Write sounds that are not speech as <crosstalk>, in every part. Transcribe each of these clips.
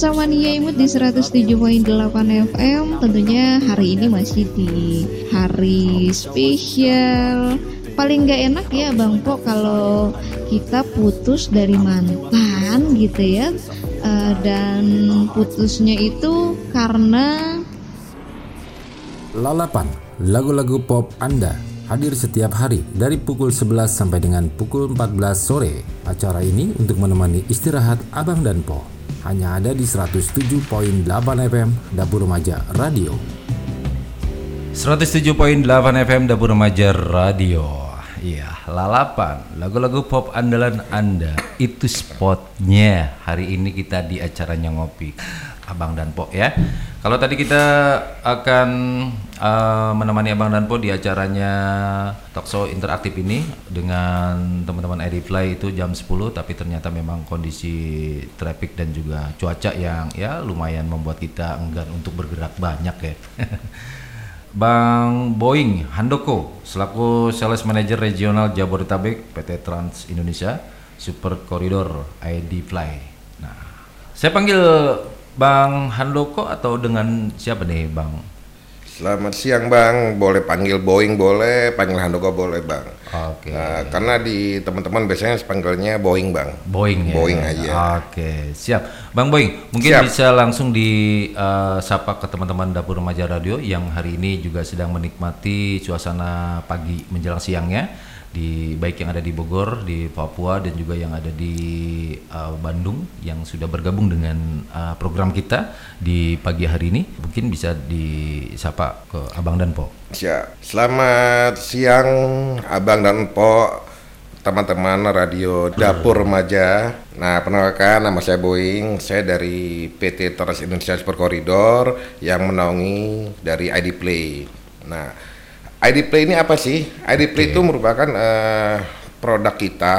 sama Nia Imut di 107.8 FM Tentunya hari ini masih di hari spesial Paling gak enak ya Bang Po kalau kita putus dari mantan gitu ya Eh, Dan putusnya itu karena Lalapan, lagu-lagu pop Anda hadir setiap hari dari pukul 11 sampai dengan pukul 14 sore. Acara ini untuk menemani istirahat Abang dan Po. Hanya ada di 107.8 FM Dapur Remaja Radio. 107.8 FM Dapur Remaja Radio. Iya, lalapan, lagu-lagu pop andalan Anda itu spotnya. Hari ini kita di acaranya ngopi Abang dan Po ya. Kalau tadi kita akan eh, menemani Abang dan Po di acaranya talkshow interaktif ini dengan teman-teman ID Fly itu jam 10 tapi ternyata memang kondisi traffic dan juga cuaca yang ya lumayan membuat kita enggan untuk bergerak banyak ya. <laughs> Bang Boeing Handoko selaku Sales Manager Regional Jabodetabek PT Trans Indonesia Super Corridor ID Fly. Nah, saya panggil Bang Handoko atau dengan siapa nih, Bang? Selamat siang Bang, boleh panggil Boeing boleh, panggil Handoko boleh Bang. Oke. Nah, karena di teman-teman biasanya panggilnya Boeing Bang. Boeing ya. Boeing aja. Oke, siap. Bang Boeing, mungkin Siap. bisa langsung di eh, sapa ke teman-teman Dapur Remaja Radio yang hari ini juga sedang menikmati suasana pagi menjelang siangnya di baik yang ada di Bogor, di Papua dan juga yang ada di eh, Bandung yang sudah bergabung dengan eh, program kita di pagi hari ini. Mungkin bisa disapa ke Abang dan Po. Siap. Selamat siang Abang dan Po, teman-teman radio Dapur Remaja. Nah, perkenalkan nama saya Boeing, saya dari PT Trans Indonesia Super Corridor yang menaungi dari ID Play. Nah, ID Play ini apa sih? ID Play itu merupakan eh, produk kita,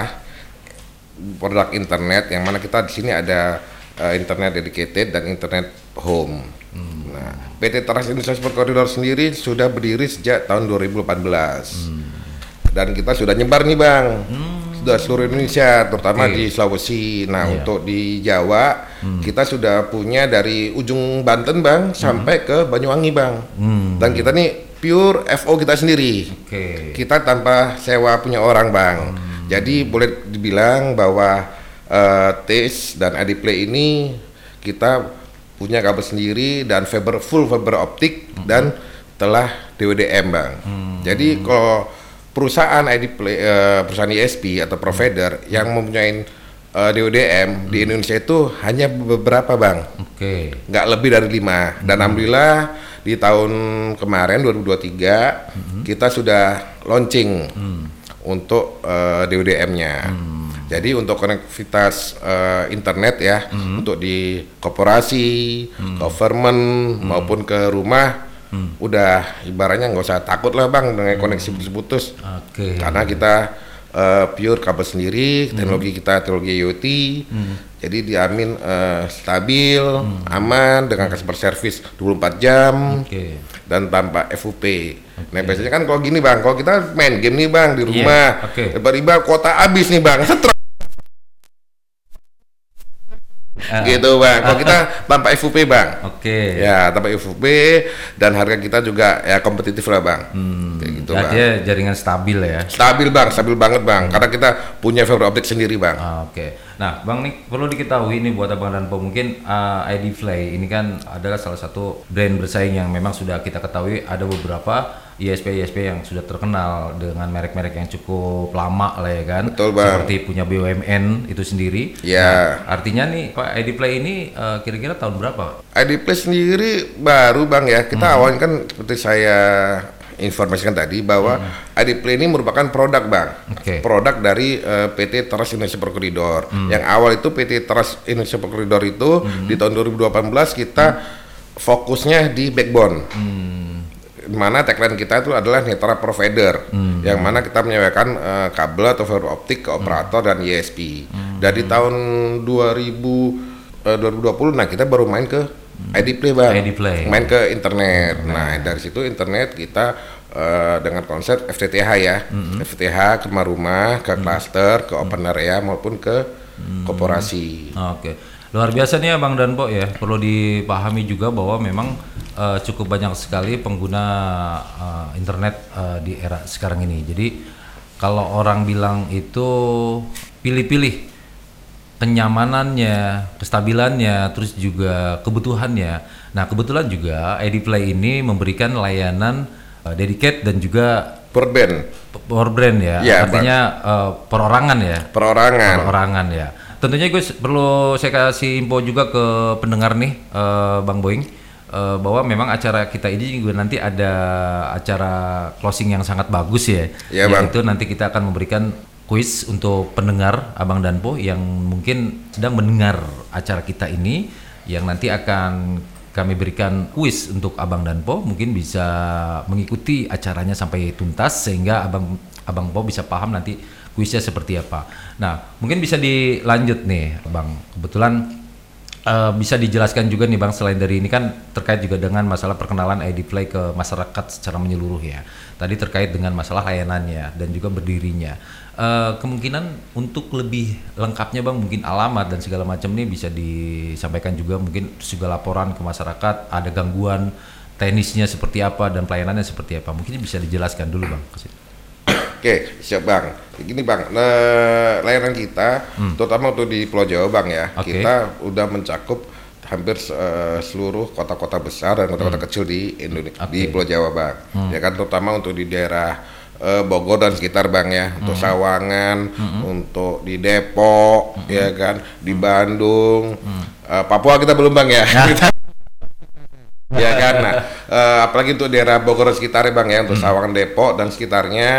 produk internet yang mana kita di sini ada eh, internet dedicated dan internet home. Nah, PT Trans Indonesia Super Corridor sendiri sudah berdiri sejak tahun 2018. Dan kita sudah nyebar nih, Bang. Sudah seluruh Indonesia, terutama Oke. di Sulawesi. Nah, Iya. untuk di Jawa, kita sudah punya dari ujung Banten, Bang, sampai ke Banyuwangi, Bang. Dan kita nih pure FO kita sendiri. Oke. Kita tanpa sewa punya orang, Bang. Jadi boleh dibilang bahwa eh, TIS dan Adiplay ini kita punya kabel sendiri dan fiber full fiber optik dan telah DWDM, Bang. Jadi kalau perusahaan Adiplay eh, perusahaan ISP atau provider yang mempunyai eh, DWDM di Indonesia itu hanya beberapa, Bang Oke. nggak lebih dari lima dan alhamdulillah di tahun kemarin 2023 kita sudah launching untuk eh, DWDM-nya. Jadi untuk konektivitas eh, internet ya untuk di korporasi, government maupun ke rumah udah ibaratnya nggak usah takut lah bang dengan koneksi putus-putus. Oke. karena kita eh, pure kabel sendiri teknologi kita teknologi IoT. Jadi diamin eh, stabil aman dengan customer service 24 jam Oke. dan tanpa FUP nah biasanya kan kalau gini bang kalau kita main game nih bang di rumah oke. tiba-tiba kota habis nih bang setruk Ah, gitu bang. Kalau kita <laughs> tanpa FUP bang. Oke. ya tanpa FUP dan harga kita juga ya kompetitif lah bang. Kayak gitu bang. Artinya jaringan stabil ya. stabil bang. Stabil banget bang. Karena kita punya fiber optik sendiri bang. Ah, Oke. Nah, Bang nih perlu diketahui nih buat Abang dan Po mungkin ah, ID Fly ini kan adalah salah satu brand bersaing yang memang sudah kita ketahui ada beberapa ISP ISP yang sudah terkenal dengan merek-merek yang cukup lama lah ya kan. Betul, Bang. Seperti punya BUMN itu sendiri. Ya. Nah, artinya nih Pak ID Play ini eh, kira-kira tahun berapa? ID Play sendiri baru bang ya kita awalnya kan seperti saya informasikan tadi bahwa ID Play ini merupakan produk bang Oke. produk dari eh, PT Trans Indonesia Per Corridor yang awal itu PT Trans Indonesia Per Corridor itu di tahun 2018 kita fokusnya di backbone mana tagline kita itu adalah netra provider yang mana kita menyewakan eh, kabel atau fiber optik ke operator dan ISP. Dari tahun 2000 eh, 2020 nah kita baru main ke ID Play Bang. ID Play. Main ke internet. Nah, dari situ internet kita eh, dengan konsep FTTH ya. FTTH ke rumah-rumah, ke cluster, ke open area maupun ke korporasi. Oke. Luar biasa nih Abang dan Po ya. Perlu dipahami juga bahwa memang eh, cukup banyak sekali pengguna eh, internet eh, di era sekarang ini. Jadi kalau orang bilang itu pilih-pilih kenyamanannya, kestabilannya, terus juga kebutuhannya. Nah, kebetulan juga ID Play ini memberikan layanan eh, dedicate dan juga Broadband, power brand ya. Iya, Artinya eh, perorangan ya. perorangan. Perorangan ya. Tentunya gue perlu saya kasih info juga ke pendengar nih, eh, Bang Boeing, eh, bahwa memang acara kita ini juga nanti ada acara closing yang sangat bagus ya. Iya, Bang. Yaitu nanti kita akan memberikan kuis untuk pendengar Abang dan Po yang mungkin sedang mendengar acara kita ini, yang nanti akan kami berikan kuis untuk Abang dan Po, mungkin bisa mengikuti acaranya sampai tuntas sehingga Abang Abang Po bisa paham nanti kuisnya seperti apa. Nah, mungkin bisa dilanjut nih, Bang. Kebetulan eh, bisa dijelaskan juga nih, Bang, selain dari ini kan terkait juga dengan masalah perkenalan ID Play ke masyarakat secara menyeluruh ya. Tadi terkait dengan masalah layanannya dan juga berdirinya. Eh, kemungkinan untuk lebih lengkapnya, Bang, mungkin alamat dan segala macam nih bisa disampaikan juga mungkin juga laporan ke masyarakat ada gangguan teknisnya seperti apa dan pelayanannya seperti apa. Mungkin bisa dijelaskan dulu, Bang. Oke, siap bang. Gini bang, nah, layanan kita, terutama untuk di Pulau Jawa bang ya, Hmm. Oke. kita udah mencakup hampir eh, seluruh kota-kota besar dan kota-kota kecil di Indonesia, di Hmm. Oke. Hmm. Pulau Jawa bang. Ya kan, terutama untuk di daerah eh, Bogor dan sekitar bang ya, untuk Hmm. Sawangan, untuk di Depok, ya kan, di Bandung, Hmm. Eh, Papua kita belum bang ya. Kita- <laughs> ya kan? Nah eh, apalagi untuk daerah Bogor dan sekitarnya bang ya untuk Hmm. Sawangan Depok dan sekitarnya.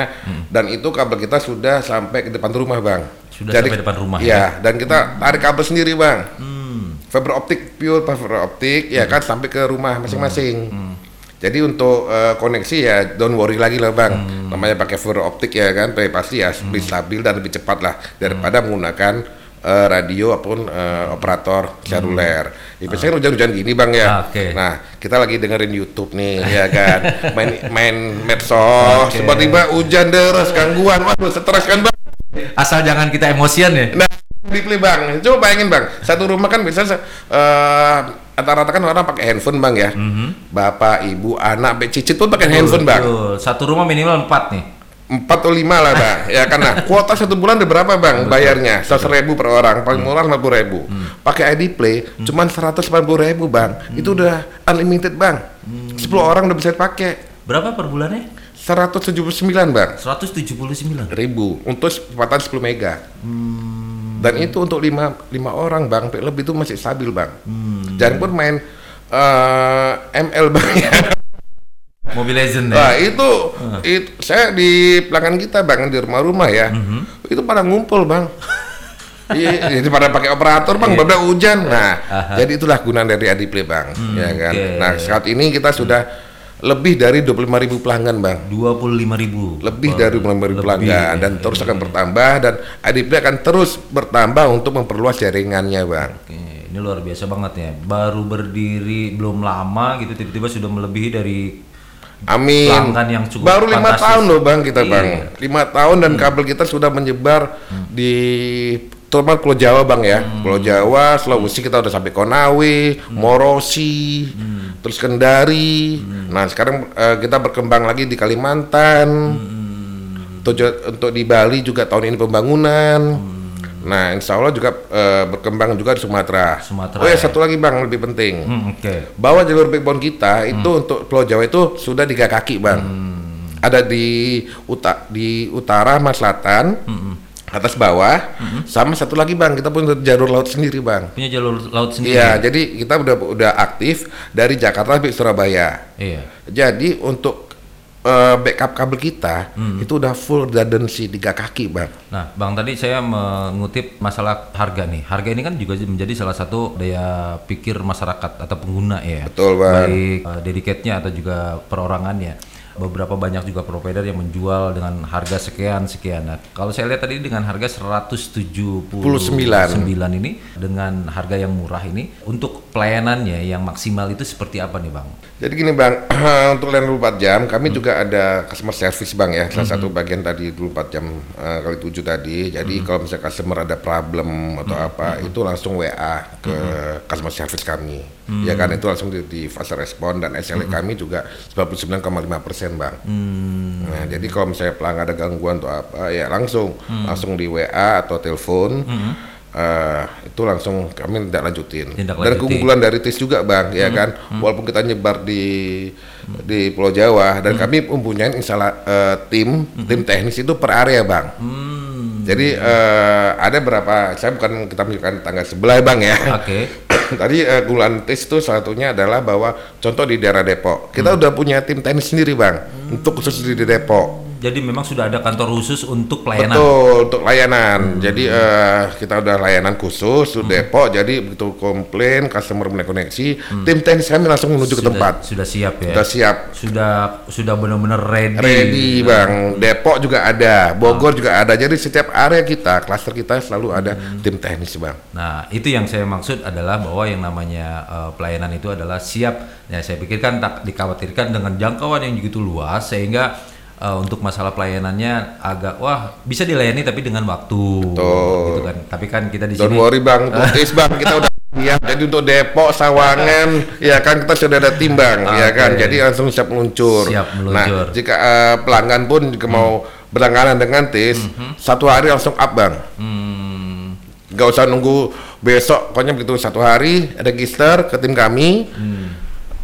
Dan itu kabel kita sudah sampai ke depan rumah bang. Sudah sampai depan rumah, ya? ya? dan kita tarik kabel sendiri bang. Hmm. fiber optik pure fiber optik ya kan sampai ke rumah masing-masing. Jadi untuk eh, koneksi ya don't worry lagi lah bang. Namanya pakai fiber optik ya kan pasti ya lebih stabil dan lebih cepat lah daripada menggunakan eh, radio ataupun eh, operator seluler. Ya, biasanya hujan-hujan gini bang ya. Ah, oke. Nah kita lagi dengerin YouTube nih ya kan, <laughs> main main medsos, Oke. tiba-tiba hujan deras gangguan, waduh stres kan bang. Asal jangan kita emosian ya. Nah, Dipli bang, coba bayangin bang, satu rumah kan bisa eh rata-rata kan orang pakai handphone bang ya, bapak, ibu, anak, cicit pun pakai handphone bang, Betul. Satu rumah minimal empat nih. Empat atau lima lah bang, <laughs> ya karena kuota satu bulan udah berapa bang bayarnya, seratus ribu per orang, paling murah lima puluh ribu, pakai ID Play cuman seratus ribu bang, itu udah unlimited bang, 10 orang udah bisa pakai, Berapa per bulannya? 179 bang, 179. ribu. Untuk kecepatan 10 mega. Dan itu untuk lima, lima orang bang, lebih itu masih stabil bang. Jangan pun main eh, ML bang ya. <laughs> Mobile Legend ya. Nah itu, itu saya di pelanggan kita bang di rumah-rumah ya, itu pada ngumpul bang. <laughs> Iya, jadi pada pakai operator bang, babak hujan. Nah, jadi itulah gunaan dari Adiplay bang, ya kan. oke. Nah saat ini kita sudah lebih dari 25.000 ribu pelanggan bang. 25 ribu. lebih dari 25 ribu pelanggan dan terus akan bertambah dan ADP akan terus bertambah untuk memperluas jaringannya bang Oke, ini luar biasa banget ya. Baru berdiri belum lama gitu tiba-tiba sudah melebihi dari amin. Pelanggan yang cukup baru lima tahun loh bang kita Iya. Hmm. bang. Lima tahun dan kabel kita sudah menyebar di terutama Pulau Jawa bang ya. Hmm. Pulau Jawa Sulawesi kita udah sampai Konawe Morosi Hmm. terus Kendari. Nah sekarang eh, kita berkembang lagi di Kalimantan. Hmm. untuk, untuk di Bali juga tahun ini pembangunan Nah, insya Allah juga eh, berkembang juga di Sumatera. Sumatera, Oh ya. ya, satu lagi bang, lebih penting. Hmm, oke. Bahwa jalur backbone kita itu untuk Pulau Jawa itu sudah tiga kaki bang. Ada di uta di utara sama selatan, atas bawah, sama satu lagi bang, kita punya jalur laut sendiri bang. Punya jalur laut sendiri. Iya, jadi kita udah udah aktif dari Jakarta sampai Surabaya. Iya. Jadi untuk eh, backup kabel kita itu udah full redundancy tiga kaki bang. Nah, Bang tadi saya mengutip masalah harga nih. Harga ini kan juga menjadi salah satu daya pikir masyarakat atau pengguna ya. Betul, Bang. Baik uh, dedicate-nya atau juga perorangannya. Beberapa banyak juga provider yang menjual dengan harga sekian sekian. Nah, kalau saya lihat tadi dengan harga 179 ini dengan harga yang murah ini untuk pelayanannya yang maksimal itu seperti apa nih Bang? Jadi gini Bang, <clears throat> untuk layanan 24 jam kami hmm. juga ada customer service Bang ya. Salah hmm. satu bagian tadi 24 jam uh, kali 7 tadi. Jadi hmm. kalau misalnya customer ada problem atau hmm. apa hmm. itu langsung WA ke hmm. customer service kami. Hmm. Ya kan itu langsung di, di fase respon dan SLA hmm. kami juga 99,5 persen Bang. Hmm. Nah, jadi kalau misalnya pelanggan ada gangguan atau apa ya langsung hmm. langsung di WA atau telepon. Hmm uh, itu langsung kami tidak lanjutin. Tindak Dan keunggulan dari TIS juga bang, ya hmm. ya kan, hmm. walaupun kita nyebar di hmm. di Pulau Jawa dan hmm. kami mempunyai instala uh, tim hmm. tim teknis itu per area bang. Hmm. Jadi uh, ada berapa? Saya bukan kita menunjukkan tangga sebelah bang ya. Oke. Okay. <coughs> Tadi uh, keunggulan TIS itu satunya adalah bahwa contoh di daerah Depok, kita hmm. udah punya tim teknis sendiri bang, hmm. untuk khusus di Depok jadi memang sudah ada kantor khusus untuk pelayanan. Betul, untuk layanan. Hmm. Jadi uh, kita udah layanan khusus di hmm. Depok. Jadi begitu komplain, customer mulai koneksi, hmm. tim teknis kami langsung menuju sudah, ke tempat. Sudah siap ya. Sudah siap. Sudah sudah benar-benar ready. Ready, Bang. Depok juga ada, Bogor oh. juga ada. Jadi setiap area kita, klaster kita selalu ada hmm. tim teknis, Bang. Nah, itu yang saya maksud adalah bahwa yang namanya uh, pelayanan itu adalah siap. Ya, saya pikirkan tak dikhawatirkan dengan jangkauan yang begitu luas sehingga uh, untuk masalah pelayanannya agak wah bisa dilayani tapi dengan waktu Betul. gitu kan. Tapi kan kita di Don't sini worry Bang, <laughs> notice Bang, kita udah Ya, jadi untuk Depok, Sawangan, ya kan kita sudah ada timbang, okay. ya kan. Jadi langsung siap meluncur. Siap meluncur. Nah, jika uh, pelanggan pun jika hmm. mau berlangganan dengan TIS, hmm. satu hari langsung up bang. Hmm. Gak usah nunggu besok, pokoknya begitu satu hari register ke tim kami, hmm.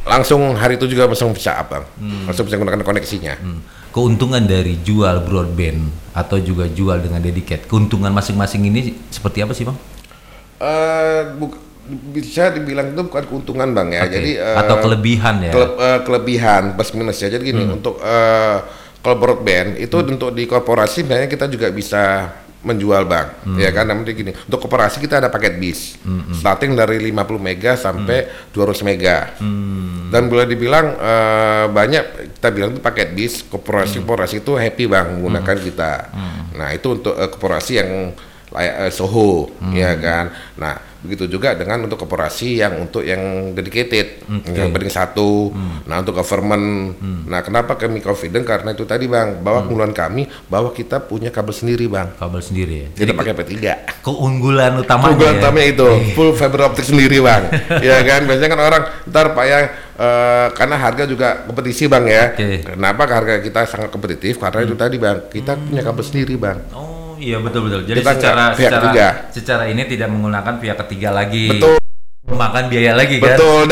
langsung hari itu juga langsung bisa up bang, hmm. langsung bisa menggunakan koneksinya. Hmm keuntungan dari jual broadband atau juga jual dengan dedicated keuntungan masing-masing ini seperti apa sih bang? Uh, bisa dibilang itu bukan keuntungan bang ya, okay. jadi uh, atau kelebihan ya? Kele, uh, kelebihan plus minus ya. Jadi gini hmm. untuk uh, kalau broadband itu hmm. untuk di korporasi sebenarnya kita juga bisa menjual bank hmm. ya kan namanya gini untuk koperasi kita ada paket bis hmm. starting dari 50 mega sampai hmm. 200 mega hmm. dan boleh dibilang uh, banyak kita bilang itu paket bis koperasi koperasi hmm. itu happy bang menggunakan hmm. kita hmm. nah itu untuk uh, koperasi yang layak uh, Soho hmm. ya kan nah begitu juga dengan untuk korporasi yang untuk yang dedicated okay. yang penting satu hmm. nah untuk government hmm. nah kenapa kami confident karena itu tadi bang bahwa hmm. keunggulan kami bahwa kita punya kabel sendiri bang kabel sendiri ya kita pakai P3 keunggulan utamanya keunggulan ya? utamanya itu iya. full fiber optic sendiri bang <laughs> ya kan biasanya kan orang ntar pak yang uh, karena harga juga kompetisi bang ya okay. kenapa harga kita sangat kompetitif karena hmm. itu tadi bang kita hmm. punya kabel sendiri bang oh iya betul betul. Jadi kita secara secara ketiga. secara ini tidak menggunakan pihak ketiga lagi. Betul. Makan biaya lagi kan. Betul.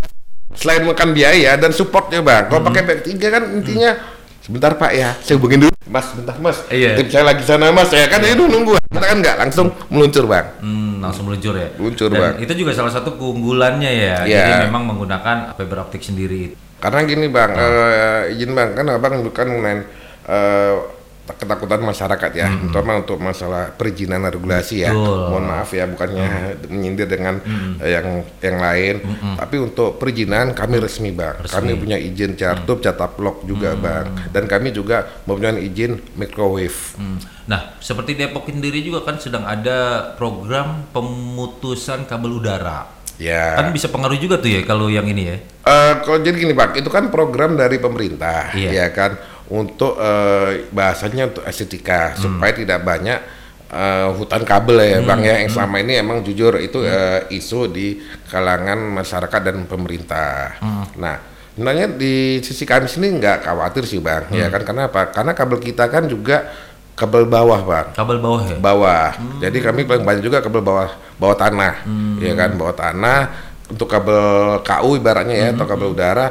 Selain makan biaya dan supportnya bang, kalau hmm. pakai pihak ketiga kan intinya hmm. sebentar pak ya, saya hubungin dulu. Mas, sebentar mas, iya. tim saya lagi sana mas, ya kan iya. itu nunggu. Kita kan nggak langsung meluncur bang. Hmm, langsung meluncur ya. Meluncur dan bang. Itu juga salah satu keunggulannya ya. ya. Jadi memang menggunakan fiber optik sendiri. Karena gini bang, hmm. uh, izin bang, kan abang bukan main uh, ketakutan masyarakat ya, hmm. terutama untuk masalah perizinan regulasi ya. Betul. Mohon maaf ya, bukannya hmm. menyindir dengan hmm. yang yang lain, hmm. tapi untuk perizinan kami resmi bang. Resmi. Kami punya izin cartup, hmm. cataplok juga hmm. bang, dan kami juga mempunyai izin microwave. Hmm. Nah, seperti Depok sendiri juga kan sedang ada program pemutusan kabel udara. Ya. Kan bisa pengaruh juga tuh ya kalau yang ini ya. Uh, kalau jadi gini Pak, itu kan program dari pemerintah, iya. ya kan untuk uh, bahasanya untuk estetika hmm. supaya tidak banyak uh, hutan kabel ya hmm. bang ya yang hmm. selama ini emang jujur itu hmm. uh, isu di kalangan masyarakat dan pemerintah. Hmm. Nah sebenarnya di sisi kami sini nggak khawatir sih bang ya hmm. ya kan karena apa? Karena kabel kita kan juga kabel bawah bang. Kabel bawah ya. Bawah. Hmm. Jadi kami paling banyak juga kabel bawah bawah tanah hmm. ya kan bawah tanah untuk kabel KU ibaratnya ya hmm. atau kabel udara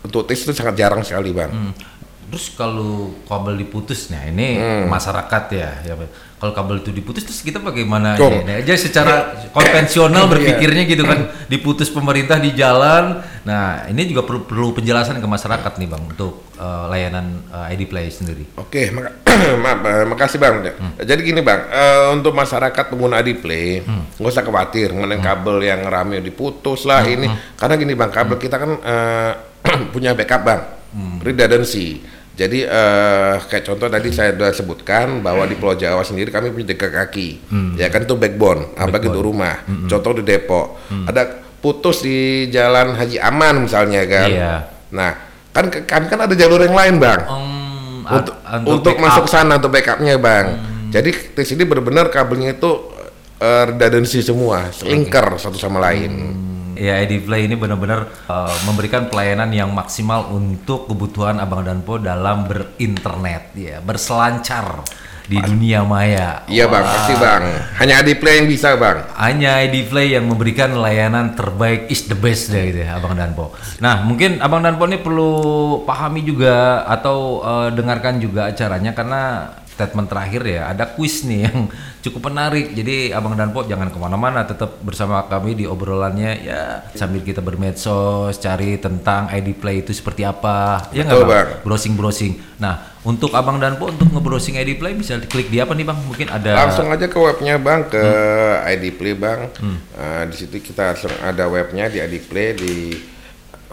untuk tis itu sangat jarang sekali bang. Hmm Terus kalau kabel diputus, nah ini hmm. masyarakat ya, ya. Kalau kabel itu diputus, terus kita bagaimana? Oh. Ya, aja secara ya. konvensional iya. berpikirnya gitu kan, diputus pemerintah di jalan. Nah ini juga perlu, perlu penjelasan ke masyarakat nih bang untuk uh, layanan uh, ID Play sendiri. Oke, maka, <clears throat> maaf, uh, makasih bang. Hmm. Jadi gini bang, uh, untuk masyarakat pengguna ID Play, hmm. nggak usah khawatir mengenai hmm. kabel yang rame diputus lah hmm. ini, hmm. karena gini bang, kabel hmm. kita kan uh, <clears throat> punya backup bang, hmm. redundancy Jadi eh, kayak contoh tadi saya sudah sebutkan bahwa di Pulau Jawa sendiri kami punya tiga kaki, ya kan itu backbone, apa gitu rumah. Contoh di Depok, ada putus di Jalan Haji Aman misalnya kan. Iya. Nah, kan kami kan ada jalur yang lain bang Hmm, untuk untuk, backup. masuk sana untuk backupnya bang. Jadi di sini benar-benar kabelnya itu eh, redundancy semua, lingkar satu sama lain. Ya, ID Play ini benar-benar uh, memberikan pelayanan yang maksimal untuk kebutuhan Abang dan Po dalam berinternet, ya, berselancar di dunia maya. Iya bang, pasti bang. Hanya Adiplay yang bisa bang. Hanya ID Play yang memberikan layanan terbaik is the best deh gitu ya, Abang dan Po. Nah, mungkin Abang dan Po ini perlu pahami juga atau uh, dengarkan juga acaranya karena statement terakhir ya ada kuis nih <laughs> yang cukup menarik. Jadi Abang dan Po jangan ke mana-mana, tetap bersama kami di obrolannya ya sambil kita bermedsos, cari tentang ID Play itu seperti apa. Ya nggak. Browsing-browsing. Nah, untuk Abang dan Po untuk nge-browsing ID Play bisa klik di apa nih Bang? Mungkin ada Langsung aja ke webnya bang, ke ID Play bang. Eh, di situ kita langsung ada webnya di ID Play di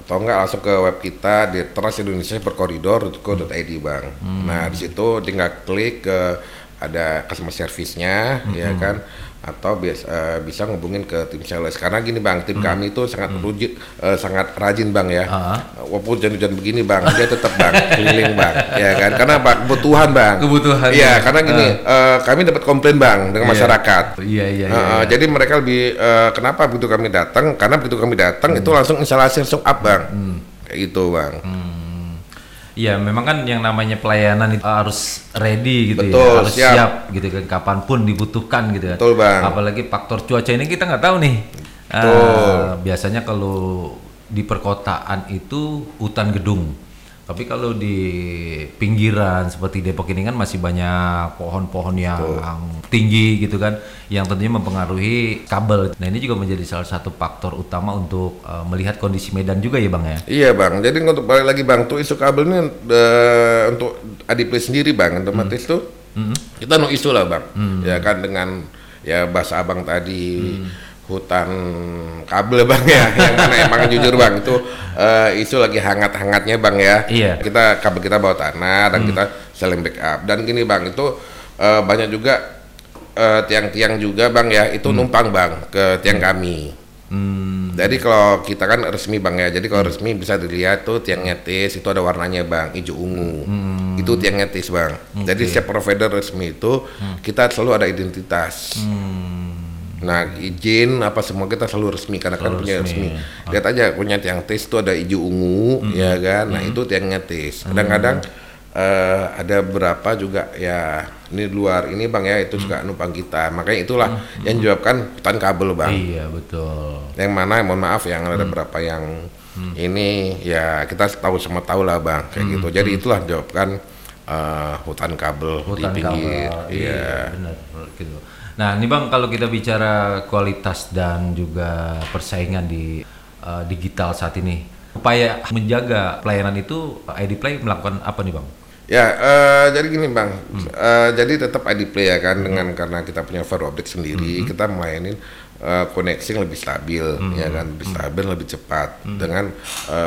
atau enggak langsung ke web kita di Trans Indonesia berkoridor.co.id bang. Nah di situ tinggal klik ke ada customer service-nya ya kan atau bias, eh, bisa ngubungin ke tim sales karena gini bang tim kami itu sangat rujin eh, sangat rajin bang ya Ah. walaupun hujan-hujan begini bang dia tetap bang <laughs> keliling bang ya kan karena apa kebutuhan bang Kebutuhan, iya ya. karena gini eh, kami dapat komplain bang dengan Iya. masyarakat Iya iya iya. Eh, iya. jadi mereka lebih eh, kenapa begitu kami datang karena begitu kami datang Hmm. itu langsung instalasi langsung up bang kayak gitu bang Iya, memang kan yang namanya pelayanan itu harus ready gitu Betul, ya, harus siap. siap. gitu kan, kapan pun dibutuhkan gitu kan. Betul, Bang. Apalagi faktor cuaca ini kita nggak tahu nih. Betul. biasanya kalau di perkotaan itu hutan gedung, tapi kalau di pinggiran seperti Depok ini kan masih banyak pohon-pohon yang tinggi gitu kan, yang tentunya mempengaruhi kabel. Nah ini juga menjadi salah satu faktor utama untuk eh, melihat kondisi medan juga ya bang ya. Iya bang, jadi untuk balik lagi bang, tuh isu kabel ini eh, untuk Adiplay sendiri bang, otomatis tuh kita no isu lah bang, ya kan dengan ya bahasa abang tadi hutan kabel bang ya, <laughs> yang mana emang jujur bang itu eh, isu lagi hangat-hangatnya bang ya. Iya. Kita kabel kita bawa tanah dan kita saling backup dan gini bang itu eh, banyak juga eh, tiang-tiang juga bang ya itu numpang bang ke tiang kami. Hmm. Jadi kalau kita kan resmi bang ya, jadi kalau resmi bisa dilihat tuh tiangnya tis itu ada warnanya bang, hijau ungu. Itu tiangnya tis bang. Jadi setiap provider resmi itu kita selalu ada identitas. Nah izin apa semua kita selalu resmi karena kan Selalu punya resmi. resmi. Lihat aja punya tiang tis itu ada hijau ungu ya kan. Nah itu tiangnya tis. Kadang-kadang eh, ada berapa juga ya ini luar ini bang ya itu juga numpang kita. Makanya itulah yang menyebabkan hutan kabel bang Iya betul. yang mana mohon maaf yang ada Hmm. berapa yang ini ya kita tahu semua tahu lah bang kayak Hmm. gitu jadi itulah jawabkan eh, hutan kabel Hutan di pinggir kabel. iya benar gitu. Nah, ini Bang kalau kita bicara kualitas dan juga persaingan di uh, digital saat ini, upaya menjaga pelayanan itu ID Play melakukan apa nih, Bang? ya eh, jadi gini bang Hmm. Eh, jadi tetap ID Play ya kan dengan karena kita punya fiber optic sendiri Hmm. kita melayanin eh, koneksi yang lebih stabil ya kan lebih stabil lebih cepat Hmm. dengan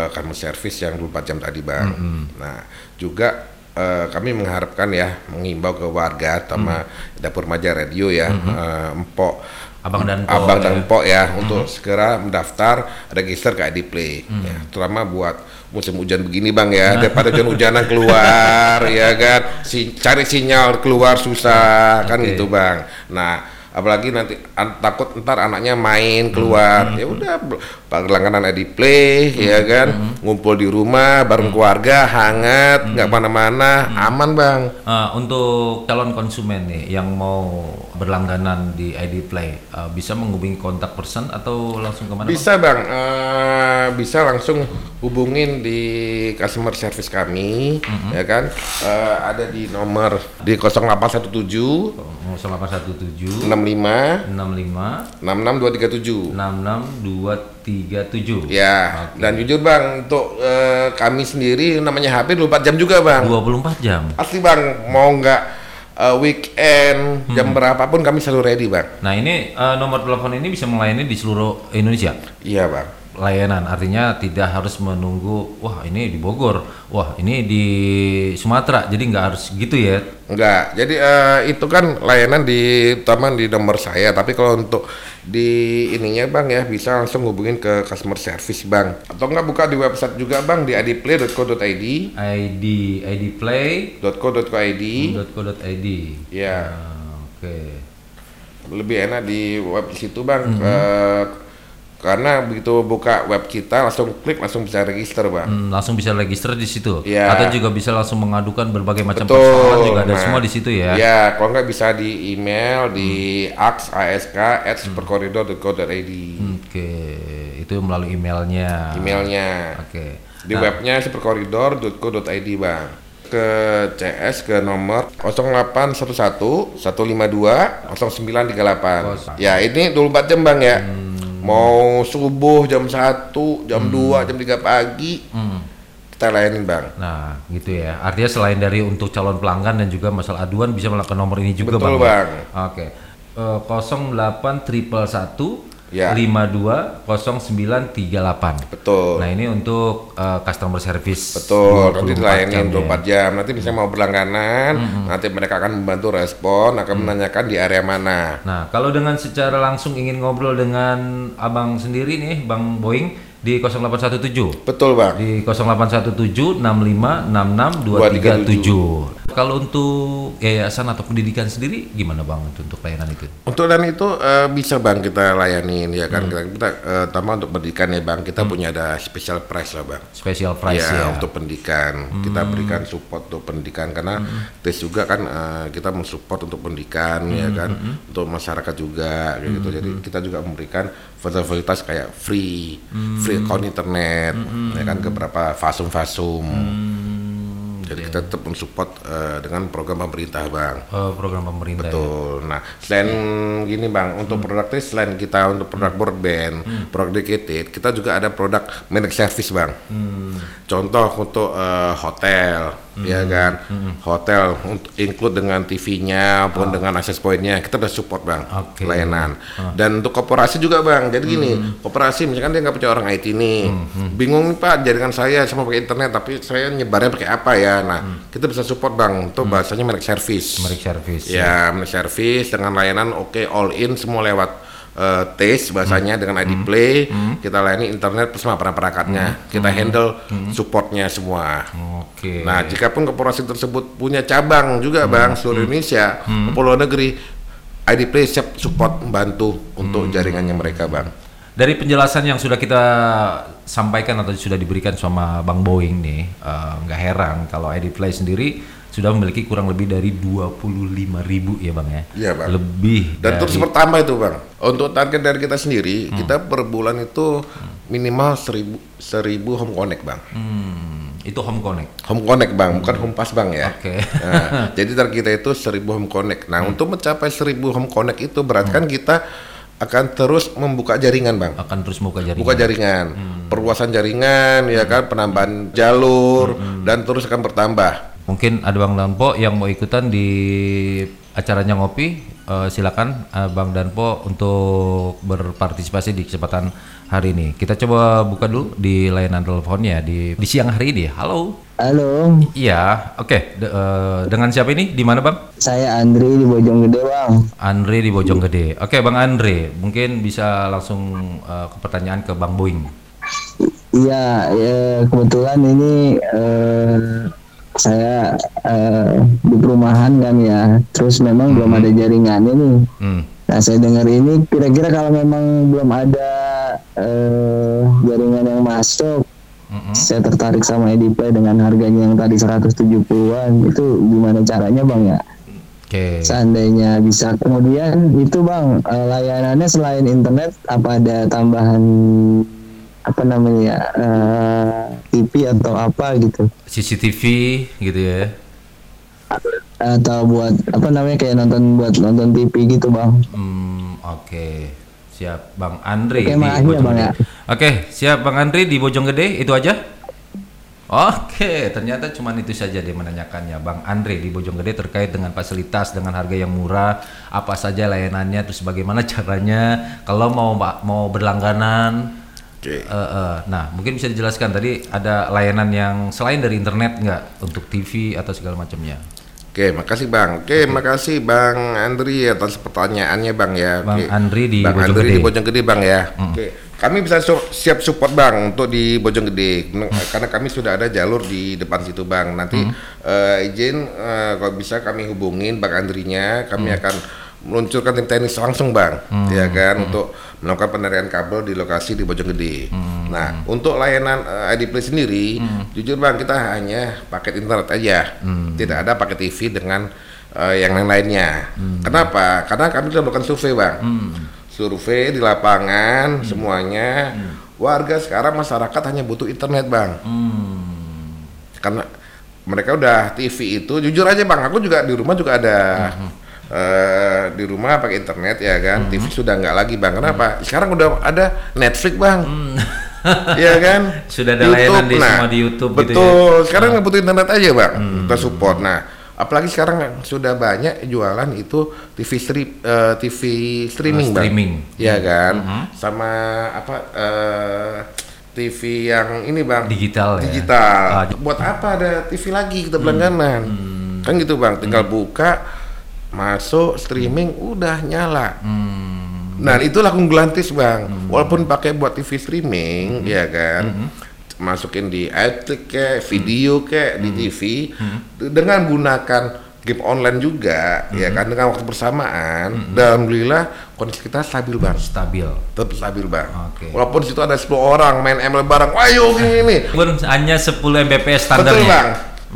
customer service yang 24 jam tadi bang Hmm, nah juga eh, kami mengharapkan ya mengimbau ke warga sama Hmm. dapur maja radio ya eh, empok. Abang dan Po, abang ya. dan empok ya untuk segera mendaftar register ke ID Play ya, terutama buat musim hujan begini bang ya. Daripada hujan-hujanan keluar <laughs> ya kan. Si cari sinyal keluar susah kan Oke. gitu bang. Nah apalagi nanti an- takut ntar anaknya main keluar. Ya udah bel- langganan ID Play ya kan? ngumpul di rumah bareng keluarga hangat nggak mana-mana aman bang. Uh, untuk calon konsumen nih yang mau berlangganan di ID Play, uh, bisa menghubungi kontak person atau langsung ke mana? Bisa bang, Eh, bisa langsung hubungin di customer service kami, ya kan? Eh, ada di nomor di 0817 0817 65 65 66237. 66237. Ya, Oke. dan jujur bang, untuk eh, kami sendiri namanya HP 24 jam juga bang. 24 jam. Asli bang, mau nggak eh, weekend jam berapapun kami selalu ready bang. Nah ini eh, nomor telepon ini bisa melayani di seluruh Indonesia. Iya bang. Layanan. Artinya tidak harus menunggu, wah ini di Bogor, wah ini di Sumatera. Jadi nggak harus gitu ya. Enggak. Jadi eh, itu kan layanan di utama di nomor saya, tapi kalau untuk di ininya Bang ya bisa langsung hubungin ke customer service Bang. Atau enggak buka di website juga Bang di idplay.co.id, ID idplay.co.id. .co.id. Ya. Ah, Oke. lebih enak di web situ bang Mm-hmm. Eh, karena begitu buka web kita langsung klik langsung bisa register bang Hmm, langsung bisa register di situ. Iya. Atau juga bisa langsung mengadukan berbagai macam Betul. persoalan juga ada Nah, semua di situ ya. ya kalau nggak bisa di email di Mm. ax ask at superkoridor.co.id Oke, itu melalui emailnya. emailnya Oke. di Nah, webnya superkoridor.co.id bang ke CS ke nomor 0811 152 0938 ya ini 24 jam bang ya mau subuh jam 1 jam 2 jam 3 pagi hmm. kita layanin bang Nah, gitu ya. Artinya selain dari untuk calon pelanggan dan juga masalah aduan bisa melakukan nomor ini juga, Betul, Bang. ya? Bang. Oke. Eh, 08 triple satu Ya. 52 0938. betul Nah, ini untuk eh, customer service. Betul, nanti 24 dilayani jam ya. 24 jam. Nanti bisa mau berlangganan, nanti mereka akan membantu respon, akan Mm. menanyakan di area mana. Nah, kalau dengan secara langsung ingin ngobrol dengan Abang sendiri nih, Bang Boeing di 0817. Betul, Bang. Di 0817 65 66 237. Kalau untuk yayasan atau pendidikan sendiri gimana Bang untuk, layanan itu? Untuk dan itu eh, bisa Bang kita layanin ya kan. Kita, kita eh, tambah untuk pendidikan ya Bang, kita punya ada special price lah Bang. Special price ya, ya. untuk pendidikan. Kita berikan support untuk pendidikan karena tes juga kan eh, kita mensupport untuk pendidikan ya kan? untuk masyarakat juga kayak gitu. Jadi kita juga memberikan fasilitas kayak free free account internet ya kan? ke beberapa fasum-fasum jadi kita tetap mensupport eh, dengan program pemerintah bang Eh, program pemerintah. ya. Betul. Nah, selain gini bang, untuk produknya selain kita untuk produk broadband, produk dedicated, kita juga ada produk managed service bang. Contoh untuk eh, hotel, ya kan, hotel untuk include dengan TV-nya, maupun dengan access point-nya, kita bisa support bang, Oke. layanan. Dan untuk koperasi juga bang, jadi gini, koperasi misalkan dia nggak punya orang IT nih, bingung nih pak, jaringan saya sama pakai internet, tapi saya nyebarnya pakai apa ya? Nah, kita bisa support bang, untuk bahasanya managed service. Merek service. Ya, managed service dengan layanan oke all in semua lewat taste bahasanya dengan ID Play, kita layani internet semua perangkatnya, kita handle supportnya semua. Oke. Nah, jika pun korporasi tersebut punya cabang juga bang seluruh Indonesia, pulau negeri, ID Play siap support membantu untuk jaringannya mereka bang. Dari penjelasan yang sudah kita sampaikan atau sudah diberikan sama Bang Boeing nih, eh, nggak heran kalau ID Play sendiri sudah memiliki kurang lebih dari 25.000 ribu ya Bang ya. Iya, Bang. Lebih Dan dari terus bertambah itu bang. Untuk target dari kita sendiri, kita per bulan itu minimal seribu seribu home connect bang. Hmm, itu Home Connect. Home connect bang, bukan home pass bang ya. Oke. Nah, <laughs> jadi target kita itu 1000 home connect. Nah, untuk mencapai 1000 home connect itu berarti kan kita akan terus membuka jaringan, Bang. Akan terus buka jaringan. Buka jaringan, perluasan jaringan, ya kan, penambahan jalur dan terus akan bertambah. Mungkin ada Bang Danpo yang mau ikutan di acaranya ngopi, eh, silakan eh, Bang Danpo untuk berpartisipasi di kesempatan hari ini. Kita coba buka dulu di layanan teleponnya di, di siang hari ini. Halo. Halo, Iya, oke. De- eh, dengan siapa ini? Di mana Bang? saya Andri di Bojonggede bang. Andre di Bojonggede. Oke, Bang Andre, mungkin bisa langsung eh, ke pertanyaan ke Bang Boeing. Iya, ya, kebetulan ini eh, saya eh, di perumahan kan ya. Terus memang belum ada jaringan ini. Hmm. Nah saya dengar ini kira-kira kalau memang belum ada eh, jaringan yang masuk, Mm-mm. saya tertarik sama EDP dengan harganya yang tadi 170-an. Itu gimana caranya bang ya? Oke. Seandainya bisa. Kemudian itu bang eh, layanannya selain internet apa ada tambahan apa namanya ya, eh, TV atau apa gitu? CCTV gitu ya. Atau buat apa namanya kayak nonton buat nonton TV gitu bang? Hmm, oke. Siap, Bang Andre Oke, di makasih ya, Bang, ya. Oke, siap Bang Andre di Bojonggede, itu aja? Oke, ternyata cuma itu saja dia menanyakannya. Bang Andre di Bojonggede terkait dengan fasilitas dengan harga yang murah, apa saja layanannya, terus bagaimana <laughs> caranya kalau mau mau berlangganan Oke. Eh, eh, nah, mungkin bisa dijelaskan tadi ada layanan yang selain dari internet nggak untuk TV atau segala macamnya? Oke, makasih Bang. Oke, makasih Bang Andri atas pertanyaannya Bang ya. Bang Oke. Andri di Bang Andri Bojonggede. di Bojonggede Bang ya. Oke. Kami bisa su- siap support Bang untuk di Bojonggede N- karena kami sudah ada jalur di depan situ Bang. Nanti eh, izin eh, kalau bisa kami hubungin Bang Andrinya, kami akan meluncurkan tim teknis langsung Bang, ya kan? Untuk melakukan penarikan kabel di lokasi di Bojonggede. Nah, untuk layanan eh, ID Play sendiri, jujur Bang kita hanya paket internet aja, tidak ada paket TV dengan eh, yang lain-lainnya. Kenapa? Karena kami sudah melakukan survei Bang, survei di lapangan semuanya. Warga sekarang masyarakat hanya butuh internet Bang, karena mereka udah TV itu jujur aja Bang, aku juga di rumah juga ada. Eh, di rumah pakai internet ya kan, TV sudah nggak lagi bang. Kenapa? Sekarang udah ada Netflix bang, <laughs> Iya kan? Sudah ada layanan di semua di YouTube gitu ya. betul. Sekarang nggak butuh internet aja bang, kita support. Nah, apalagi sekarang sudah banyak jualan itu TV strip, eh, TV streaming, bang. streaming. Iya kan? Sama apa? eh, TV yang ini bang, Digital ya. digital. Ah, Buat apa ada TV lagi kita berlangganan? Kan gitu bang, tinggal buka, masuk streaming, udah nyala. Nah itulah keunggulan TIS bang. Walaupun pakai buat TV streaming, ya kan, masukin di Outlook ke, video ke, di TV, dengan gunakan game online juga, ya kan, dengan waktu bersamaan, dan alhamdulillah kondisi kita stabil bang, Stabil. tetap stabil bang. Oke. Walaupun situ ada 10 orang main ML bareng, wah yuk gini hanya 10 Mbps standarnya. Betul bang.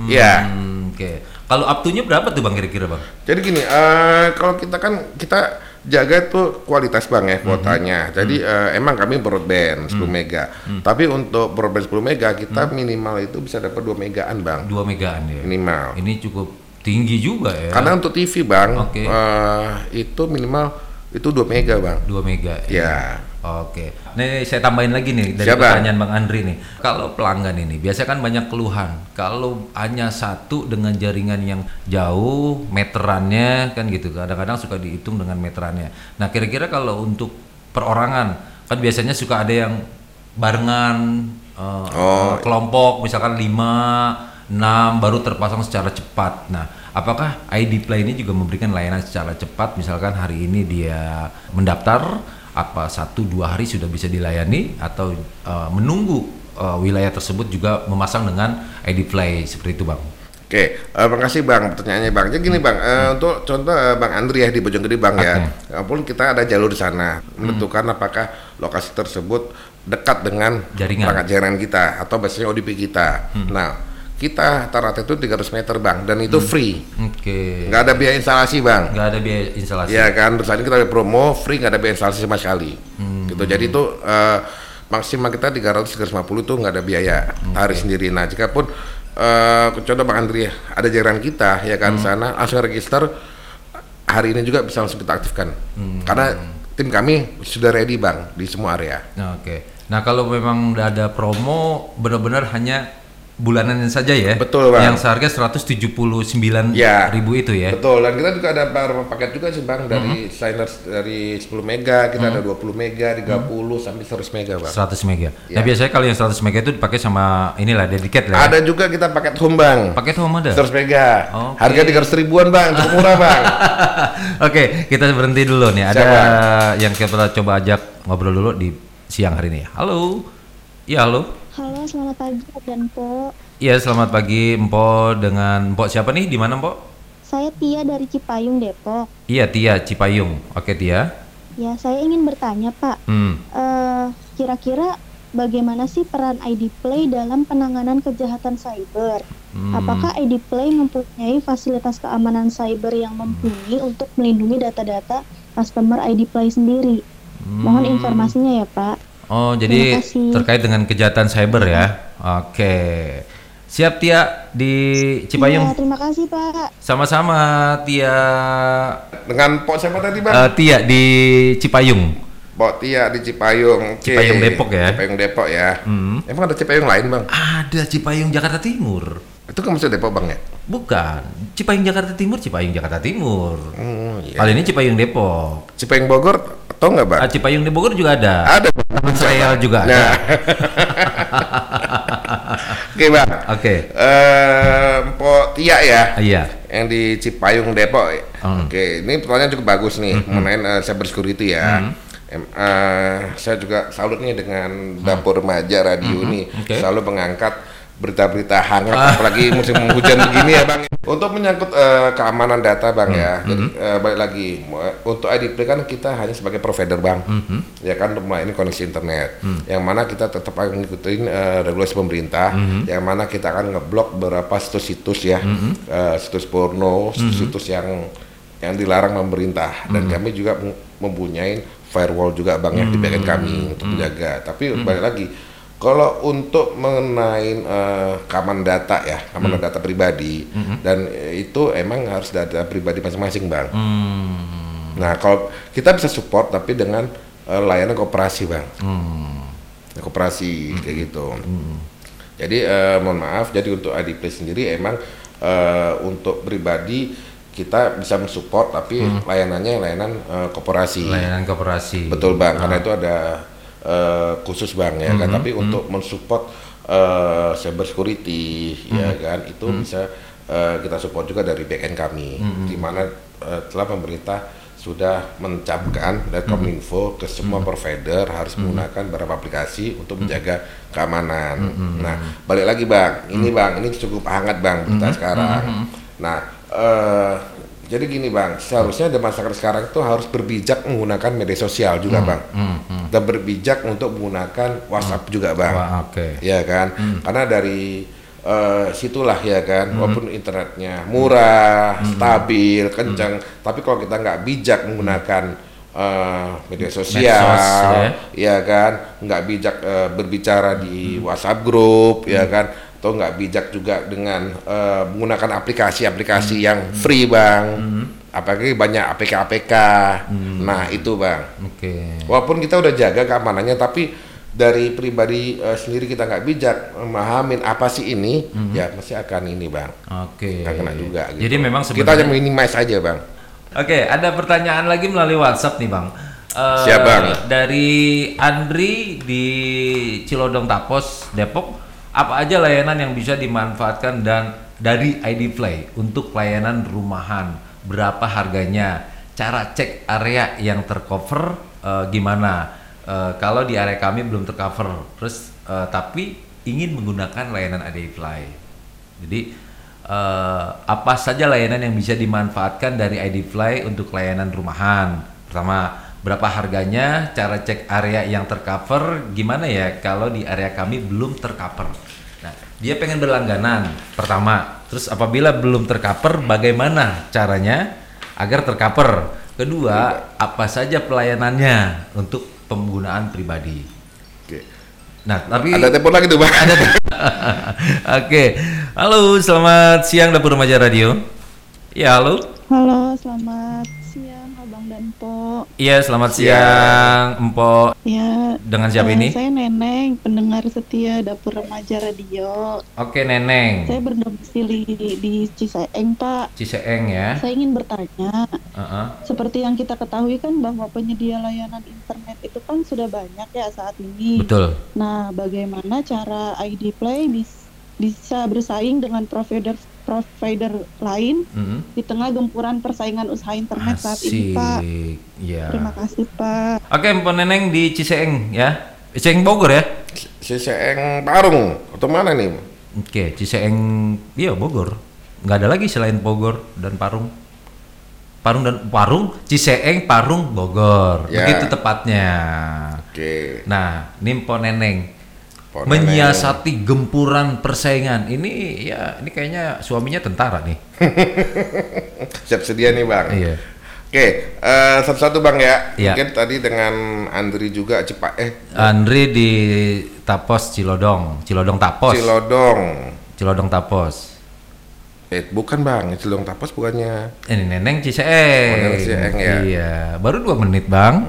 Ya. Hmm, Oke. Kalau up to-nya berapa tuh Bang kira-kira Bang? Jadi gini, eh, kalau kita kan kita jaga tuh kualitas bang ya kuotanya. Jadi eh, emang kami broadband 10 mega. Tapi untuk broadband 10 mega kita minimal itu bisa dapat 2 megaan bang 2 megaan ya. minimal. Ini cukup tinggi juga ya. Karena untuk TV bang Oke. eh, itu minimal itu 2 mega bang. 2 mega. Ya. Oke. Nih saya tambahin lagi nih dari Siap, Bang. pertanyaan Bang Andri nih. Kalau pelanggan ini biasa kan banyak keluhan. Kalau hanya satu dengan jaringan yang jauh, meterannya kan gitu. Kadang-kadang suka dihitung dengan meterannya. Nah, kira-kira kalau untuk perorangan kan biasanya suka ada yang barengan eh, Oh. kelompok misalkan 5 6 baru terpasang secara cepat. Nah, apakah ID Play ini juga memberikan layanan secara cepat? Misalkan hari ini dia mendaftar, apa satu dua hari sudah bisa dilayani atau eh, menunggu eh, wilayah tersebut juga memasang dengan ID Play seperti itu, bang? Oke, eh, makasih bang pertanyaannya bang. Jadi gini bang, eh, untuk contoh eh, bang Andri ya di Bojonggede bang ya, walaupun kita ada jalur di sana menentukan apakah lokasi tersebut dekat dengan Jaringan. perangkat jaringan kita atau biasanya ODP kita. Nah, kita rata-rata itu 300 meter bang, dan itu free, Oke. nggak ada biaya instalasi bang. Nggak ada biaya instalasi. Ya kan, terus kita ada promo free nggak ada biaya instalasi sama sekali. Gitu. Jadi itu eh, maksimal kita 300 350 tuh nggak ada biaya hari sendiri. Nah, jika pun eh contoh Bang Andri ada jaringan kita ya kan sana langsung register hari ini juga bisa langsung kita aktifkan. Karena tim kami sudah ready Bang di semua area. Nah, Oke. Nah kalau memang udah ada promo, benar-benar hanya bulanan saja ya. Betul, Bang. Yang seharga 179 Ya. ribu itu ya. Betul, dan kita juga ada beberapa paket juga sih Bang dari Silers dari 10 mega, kita ada 20 mega, 30 sampai 100 mega Bang. 100 mega. Ya. Nah biasanya kalau yang 100 mega itu dipakai sama inilah dedicate lah. ya. Ada juga kita paket home Bang. Paket home ada. 100 mega. Oke. Harga 300 ribuan Bang, cukup murah Bang. <laughs> Oke, kita berhenti dulu nih. Ada Siap, yang kita coba ajak ngobrol dulu di siang hari ini. Halo. Ya halo. Halo, selamat pagi dan Po. Iya selamat pagi Empo dengan Empo siapa nih? Di mana Empo? Saya Tia dari Cipayung, Depok. Iya Tia Cipayung. Oke Tia. Ya, saya ingin bertanya, Pak. Hmm. Eh, kira-kira bagaimana sih peran ID Play dalam penanganan kejahatan cyber? Hmm. Apakah ID Play mempunyai fasilitas keamanan cyber yang mumpuni untuk melindungi data-data customer ID Play sendiri? Mohon Hmm. informasinya ya, Pak. Oh, jadi terkait dengan kejahatan cyber ya. Oke. Siap Tia di Ya, Cipayung. terima kasih, Pak. Sama-sama Tia. Dengan Pok siapa tadi Bang? Eh, Tia di Cipayung. Pok Tia di Cipayung. Oke. Cipayung Depok ya? Cipayung Depok ya. Hmm. Emang ada Cipayung lain Bang? Ada Cipayung Jakarta Timur. Itu kan masih Depok Bang ya? Bukan. Cipayung Jakarta Timur, Cipayung Jakarta Timur. Hmm, iya. Kali ini Cipayung Depok. Cipayung Bogor Tahu nggak bang? Ah, Cipayung di Bogor juga ada. Ada. Taman Serial juga ada. Nah. <laughs> Oke bang. Oke. Eh, Mpok Tia ya. Iya. yang di Cipayung Depok. Hmm. Oke, ini pertanyaan cukup bagus nih mengenai uh, cyber security ya. Em- eh, saya juga salut nih dengan dapur remaja radio ini Oke. selalu mengangkat berita-berita hangat apalagi musim hujan <laughs> begini ya bang. Untuk menyangkut eh, keamanan data bang ya, jadi eh, balik lagi untuk IDP kan kita hanya sebagai provider bang, ya kan rumah ini koneksi internet, yang mana kita tetap akan ngikutin eh, regulasi pemerintah, yang mana kita akan ngeblok beberapa situs-situs ya, eh, situs porno, situs-situs yang yang dilarang pemerintah. Dan kami juga mem- mempunyai firewall juga bang yang di bagian kami untuk menjaga. Tapi balik lagi kalau untuk mengenai eh, keamanan data ya, keamanan data pribadi dan eh, itu emang harus data pribadi masing-masing bang. Hmm. Nah kalau kita bisa support tapi dengan eh, layanan kooperasi bang, Hmm. kooperasi kayak gitu. Jadi eh, mohon maaf, jadi untuk IDP sendiri emang eh, untuk pribadi kita bisa mensupport tapi layanannya layanan eh, kooperasi. Layanan koperasi. Betul bang, karena itu ada eh, khusus bang ya kan. Tapi untuk mensupport eh, cyber security ya kan itu bisa eh, kita support juga dari backend kami, di mana eh, telah pemerintah sudah mencapkan dari Kominfo ke semua provider harus menggunakan beberapa aplikasi untuk menjaga keamanan. Nah, balik lagi bang, ini bang, ini cukup hangat bang kita sekarang. Nah, eh, jadi gini bang, seharusnya ada masyarakat sekarang itu harus berbijak menggunakan media sosial juga bang, dan berbijak untuk menggunakan WhatsApp juga bang, Wah, oke. ya kan? Karena dari eh, situlah ya kan, walaupun internetnya murah, stabil, kencang, tapi kalau kita nggak bijak menggunakan eh, media sosial, Medsos, ya. ya kan, nggak bijak eh, berbicara di WhatsApp grup, ya kan, atau nggak bijak juga dengan eh, menggunakan aplikasi-aplikasi yang free bang, apalagi banyak APK-APK, nah itu bang. Oke. Walaupun kita udah jaga keamanannya, tapi dari pribadi eh, sendiri kita nggak bijak memahamin apa sih ini, ya pasti akan ini bang, Oke. nggak kena juga. Gitu. Jadi memang kita aja minimize aja bang. Oke, ada pertanyaan lagi melalui WhatsApp nih, Bang. Eh, Siap, Bang. Dari Andri di Cilodong Tapos, Depok, apa aja layanan yang bisa dimanfaatkan dan dari ID Play untuk layanan rumahan? Berapa harganya? Cara cek area yang tercover eh, gimana? Eh, kalau di area kami belum tercover, terus eh, tapi ingin menggunakan layanan ID Play. Jadi eh, apa saja layanan yang bisa dimanfaatkan dari ID Fly untuk layanan rumahan? Pertama, berapa harganya? Cara cek area yang tercover gimana ya kalau di area kami belum tercover? Nah, dia pengen berlangganan. Pertama, terus apabila belum tercover bagaimana caranya agar tercover? Kedua, apa saja pelayanannya untuk penggunaan pribadi? Oke. Nah, tapi Ada telepon lagi tuh bang. <laughs> Ada. Oke, halo, selamat siang Dapur Remaja Radio. Ya, halo. Halo, selamat Po. Iya, selamat siang, Empo. Ya, Dengan siapa eh, ini? Saya Neneng, pendengar setia Dapur Remaja Radio. Oke, Neneng. Saya berdomisili di, di Ciseeng, Pak. Ciseeng ya. Saya ingin bertanya, Heeh. seperti yang kita ketahui kan bahwa penyedia layanan internet itu kan sudah banyak ya saat ini. Betul. Nah, bagaimana cara ID Play bis- bisa bersaing dengan provider provider lain Mm-mm. di tengah gempuran persaingan usaha internet saat ini, Pak? Asik. Ya. Terima kasih, Pak. Oke, Empo Neneng di Ciseeng ya. Ciseeng Bogor ya. Ciseeng Parung atau mana nih? Oke, Ciseeng iya Bogor. Nggak ada lagi selain Bogor dan Parung. Parung dan Parung, Ciseeng, Parung, Bogor. Ya. Begitu tepatnya. Oke. Nah, Nimpo Neneng Po Neneng. menyiasati gempuran persaingan. Ini ya, ini kayaknya suaminya tentara nih. <laughs> Siap sedia nih bang. Iya. Oke, eh, satu-satu bang ya. Iya. Mungkin tadi dengan Andri juga cepat eh Andri di Tapos Cilodong, Cilodong Tapos, Cilodong. Cilodong Tapos. Eh bukan bang, Cilodong Tapos bukannya. Ini Neneng Ciseeng. Oh, Ciseeng, ya. Iya, baru dua menit bang. <laughs>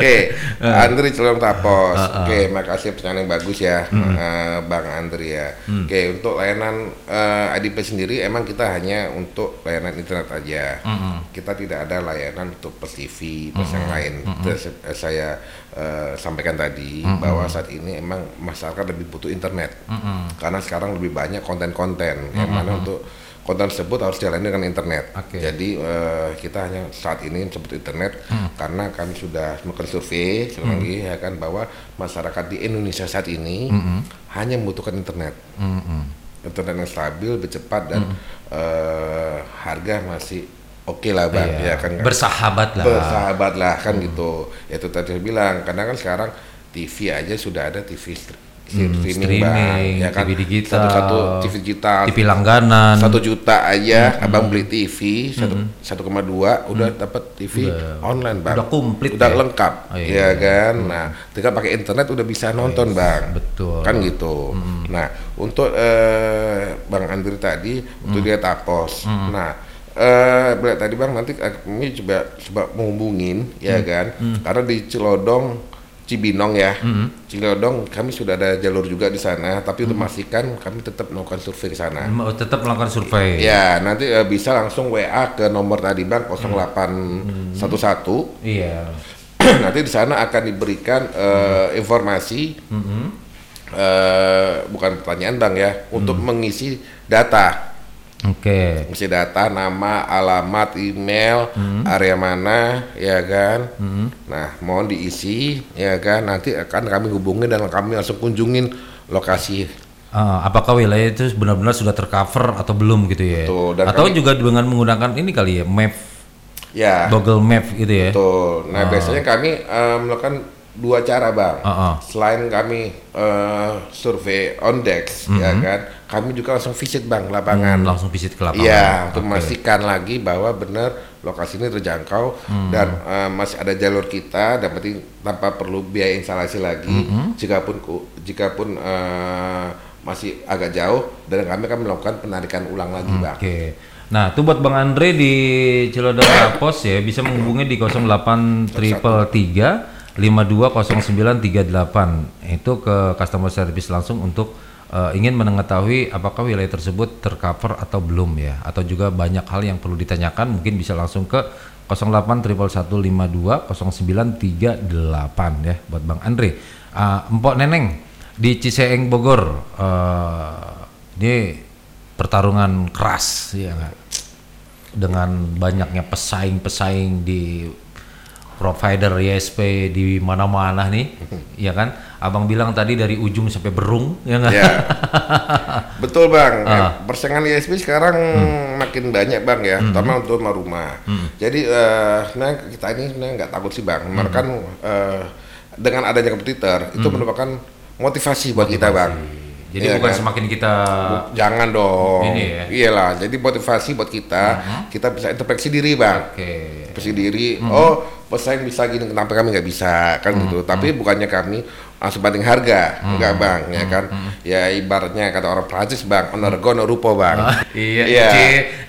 Oke, Andri Celom Tapos. Oke, makasih pertanyaan yang bagus ya, eh, Bang Andri ya. Oke, untuk layanan eh, IDP sendiri emang kita hanya untuk layanan internet aja. Kita tidak ada layanan untuk pers TV, pers yang lain. Terus eh, saya eh, sampaikan tadi bahwa saat ini emang masyarakat lebih butuh internet. Karena sekarang lebih banyak konten-konten yang mana untuk konten tersebut harus dijalani dengan internet. Oke. Jadi eh, kita hanya saat ini sebut internet karena kami sudah melakukan survei sekali lagi ya kan bahwa masyarakat di Indonesia saat ini hanya membutuhkan internet. Internet yang stabil, lebih cepat dan eh, harga masih oke lah bang. Iya. ya kan. Bersahabat lah. Bersahabat lah kan gitu. Itu tadi saya bilang karena kan sekarang TV aja sudah ada TV str- streaming, bang. streaming, ya kan. TV digital, Satu-satu TV digital. TV langganan. satu juta aja abang beli TV satu satu koma dua udah dapat TV online bang. Udah komplit udah ya? lengkap. Oh, iya. ya kan? Nah tinggal pakai internet udah bisa nonton bang. Betul. kan gitu. Nah untuk eh, bang Andri tadi untuk dia tapos. Nah eh beli tadi bang nanti kami coba coba menghubungin ya kan? Karena di Cilodong Cibinong ya Cilodong kami sudah ada jalur juga di sana tapi untuk memastikan kami tetap melakukan survei ke sana. Mau tetap melakukan survei. Ya, nanti eh, bisa langsung WA ke nomor tadi Bang 0811. Iya. <clears throat> nanti di sana akan diberikan eh, informasi. Eh, bukan pertanyaan Bang ya, untuk mengisi data. Oke. Mengisi data nama, alamat, email, area mana, ya kan. Nah, mohon diisi, ya kan. Nanti akan kami hubungi dan kami langsung kunjungin lokasi Ah, apakah wilayah itu benar-benar sudah tercover atau belum gitu ya? Betul, dan atau kami- juga dengan menggunakan ini kali ya, map, ya. Google Map gitu ya? Betul. Nah, biasanya kami eh, melakukan dua cara, Bang. Ah, ah. Selain kami eh, survei on dex, ya kan, kami juga langsung visit, Bang, lapangan. Hmm, langsung visit ke lapangan. Iya, untuk Oke. memastikan lagi bahwa benar lokasi ini terjangkau Hmm. dan eh, masih ada jalur kita dan tanpa perlu biaya instalasi lagi. Hmm. Jika pun jika pun eh, masih agak jauh dan kami akan melakukan penarikan ulang lagi, Bang. Oke. Nah, itu buat Bang Andre di Cilodong Kapos ya bisa menghubungi di 08 triple 3 520938 itu ke customer service langsung untuk eh, ingin mengetahui apakah wilayah tersebut tercover atau belum ya. Atau juga banyak hal yang perlu ditanyakan mungkin bisa langsung ke 08 triple 152 0938 ya buat Bang Andre. Ah, Empok Neneng di Ciseeng Bogor. Eh, ini pertarungan keras ya dengan banyaknya pesaing-pesaing di provider ISP di mana-mana nih <laughs> ya kan abang bilang tadi dari ujung sampai berung ya nggak Ya. <laughs> Betul bang. Ah. Eh, Persaingan ISP sekarang makin banyak bang ya, terutama untuk rumah-rumah. Jadi eh, nah kita ini sebenarnya nggak takut sih bang. Mereka kan eh, dengan adanya kompetitor itu merupakan motivasi buat kita bang. jadi Iya bukan kan? semakin kita Jangan dong. Ini ya. Iyalah. Jadi motivasi buat kita, kita bisa introspeksi diri bang. oke Introspeksi diri. Oh pesaing bisa gini, kenapa kami nggak bisa kan gitu. Tapi bukannya kami langsung banding harga, enggak bang, ya kan? Ya ibaratnya kata orang Prancis bang, onorgo no rupo bang. iya Iya. Nce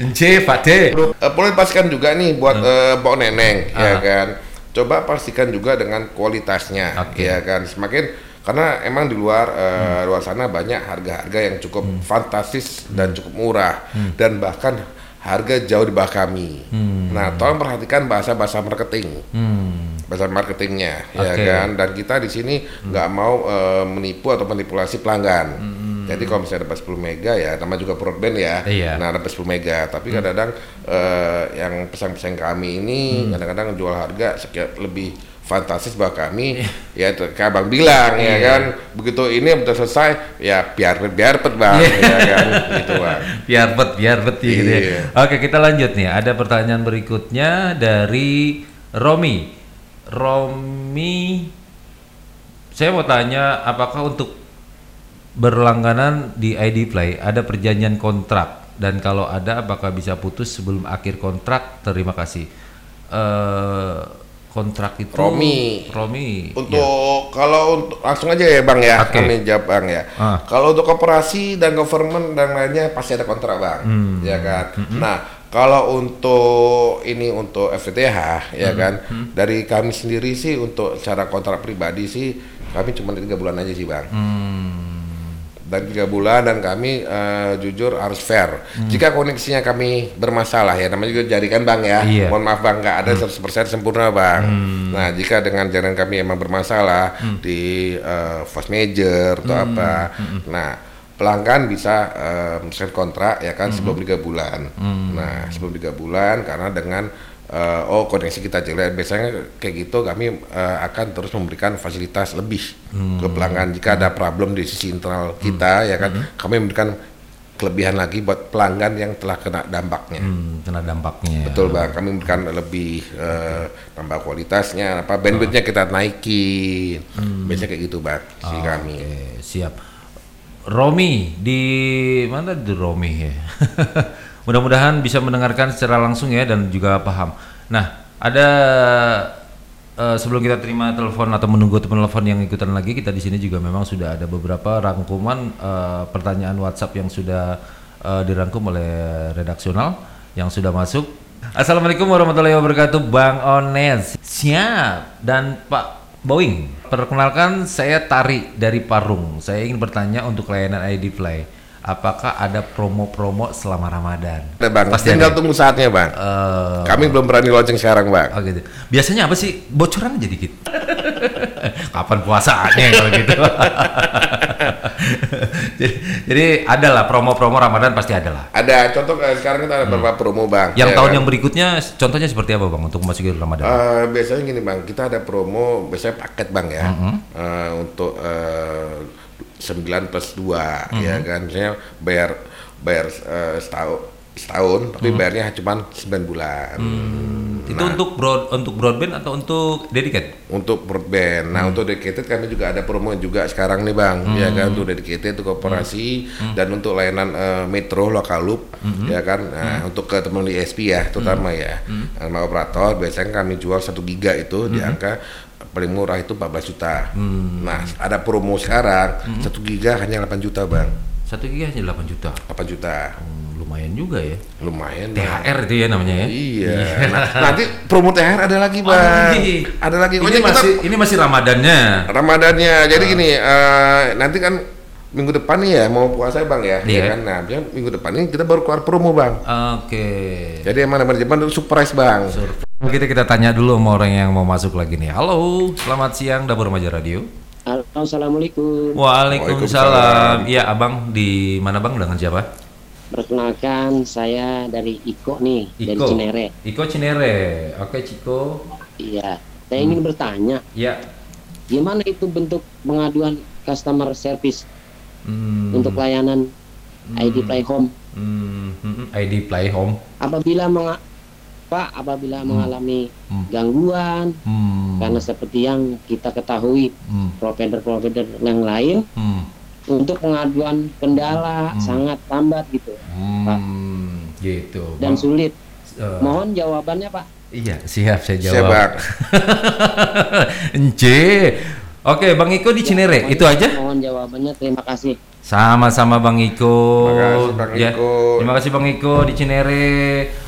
Nce Fade Perlu- eh, perlu dipastikan juga nih buat eh, Mbok Neneng, ya kan. Coba pastikan juga dengan kualitasnya, Oke. ya kan. Semakin karena emang di luar eh, luar sana banyak harga-harga yang cukup fantastis dan cukup murah dan bahkan harga jauh di bawah kami. Nah, tolong perhatikan bahasa-bahasa marketing. hmm. bahasa marketingnya ya Oke. kan dan kita di sini nggak mau eh, menipu atau manipulasi pelanggan jadi kalau misalnya dapat 10 mega ya nama juga broadband ya Iya. nah dapat 10 mega tapi kadang-kadang eh, yang pesan-pesan kami ini kadang-kadang jual harga sekian lebih fantastis bahwa kami ya itu kayak abang bilang ya Iya. kan? Begitu ini udah selesai ya biar biar pet bang ya kan? Gitu bang. <laughs> Biar bet biar bet ya gitu ya. Iya. Oke kita lanjut nih. Ada pertanyaan berikutnya dari Romi. Romi saya mau tanya apakah untuk berlangganan di ID Play ada perjanjian kontrak? Dan kalau ada apakah bisa putus sebelum akhir kontrak? Terima kasih. Eh kontrak itu Romi. Romi Untuk ya. kalau untuk langsung aja ya bang ya, Oke. kami jawab bang ya. Ah. Kalau untuk koperasi dan government dan lainnya pasti ada kontrak bang, Hmm. ya kan. Nah kalau untuk ini untuk FTTH ya kan dari kami sendiri sih untuk secara kontrak pribadi sih kami cuma tiga bulan aja sih bang. Dan tiga bulan dan kami eh, jujur harus fair. Jika koneksinya kami bermasalah ya namanya juga jaringan bang ya. Iya. Mohon maaf bang nggak ada 100% sempurna bang. Nah jika dengan jaringan kami emang bermasalah di eh, fast major atau apa, nah pelanggan bisa set kontrak ya kan sebelum tiga bulan. Nah sebelum tiga bulan karena dengan eh, oh koneksi kita jelek biasanya kayak gitu kami eh, akan terus memberikan fasilitas lebih ke pelanggan jika ada problem di sisi internal kita ya kan kami memberikan kelebihan lagi buat pelanggan yang telah kena dampaknya. Hmm, kena dampaknya. Betul bang, kami memberikan lebih eh, tambah kualitasnya, apa bandwidthnya kita naikin, biasanya kayak gitu bang, si kami. Oke, siap. Romi di mana di Romi ya? <laughs> Mudah-mudahan bisa mendengarkan secara langsung ya dan juga paham. Nah, ada eh, sebelum kita terima telepon atau menunggu telepon yang ikutan lagi, kita di sini juga memang sudah ada beberapa rangkuman eh, pertanyaan WhatsApp yang sudah eh, dirangkum oleh redaksional yang sudah masuk. Assalamualaikum warahmatullahi wabarakatuh, Bang Ones. Siap dan Pak Boeing, perkenalkan saya Tari dari Parung. Saya ingin bertanya untuk layanan ID Play, apakah ada promo-promo selama Ramadan? Ada bang, Pasti tinggal ada. tunggu saatnya bang. Eh, Kami belum berani launching sekarang bang. oh gitu. Biasanya apa sih? Bocoran aja dikit. <laughs> Kapan puasanya kalau gitu? <laughs> jadi, jadi ada lah promo-promo Ramadan pasti ada lah. Ada contoh eh, sekarang kita ada beberapa promo bang. Yang ya tahun kan? yang berikutnya, contohnya seperti apa bang untuk memasuki Ramadan? Eh, biasanya gini bang, kita ada promo biasanya paket bang ya Mm-hmm. Eh, untuk eh, 9 plus 2 Mm-hmm. ya kan, misalnya bayar bayar eh, setahun setahun tapi Mm-hmm. bayarnya cuma 9 bulan. Itu Nah. untuk broad untuk broadband atau untuk dedicated? untuk broadband. Hmm. Nah, untuk dedicated kami juga ada promo juga sekarang nih, Bang. Ya kan untuk dedicated untuk koperasi Hmm. dan untuk layanan eh, metro lokal loop ya kan. Nah, Hmm. untuk ke teman di SP ya, terutama ya. Sama operator biasanya kami jual 1 giga itu Hmm. di angka paling murah itu 14 juta. Nah, ada promo sekarang Hmm. 1 giga hanya 8 juta, Bang. Satu giga hanya 8 juta. 8 juta. Hmm, lumayan juga ya. Lumayan. THR itu ya namanya ya. Iya. Nah, nanti promo THR ada lagi, Oh, Bang. lagi. Ada lagi. Ini kita- masih ini masih Ramadannya. Ramadannya. Ah. Jadi gini, eh, nanti kan minggu depan nih ya mau puasa bang ya, Iya. ya kan? Nah, minggu depan ini kita baru keluar promo bang. Oke. Jadi emang manajemen itu surprise bang. Kita kita tanya dulu sama orang yang mau masuk lagi nih. Halo, selamat siang Dapur Remaja Radio. Halo, Assalamualaikum. Waalaikumsalam. Iya, Abang di mana Bang dengan siapa? Perkenalkan saya dari Iko nih, dari Iko. Cinere. Iko Cinere. Oke, Ciko. Iya. Saya ingin bertanya, Ya. gimana itu bentuk pengaduan customer service Hmm, untuk layanan ID Play Home hmm, hmm, ID Play Home. apabila Pak, apabila mengalami Hmm. gangguan Hmm. karena seperti yang kita ketahui Hmm. provider-provider yang lain Hmm. untuk pengaduan kendala sangat lambat gitu Hmm. Gitu. dan Bang. sulit. Eh, Mohon jawabannya, Pak. Iya, siap saya Siap jawab. Ence. <laughs> Oke, Bang Iko di Cinere. Mohon- Itu aja. Mohon jawabannya. Terima kasih. Sama-sama Bang Iko. Terima kasih, Bang Ya, Iko. Terima kasih Bang Iko di Cinere.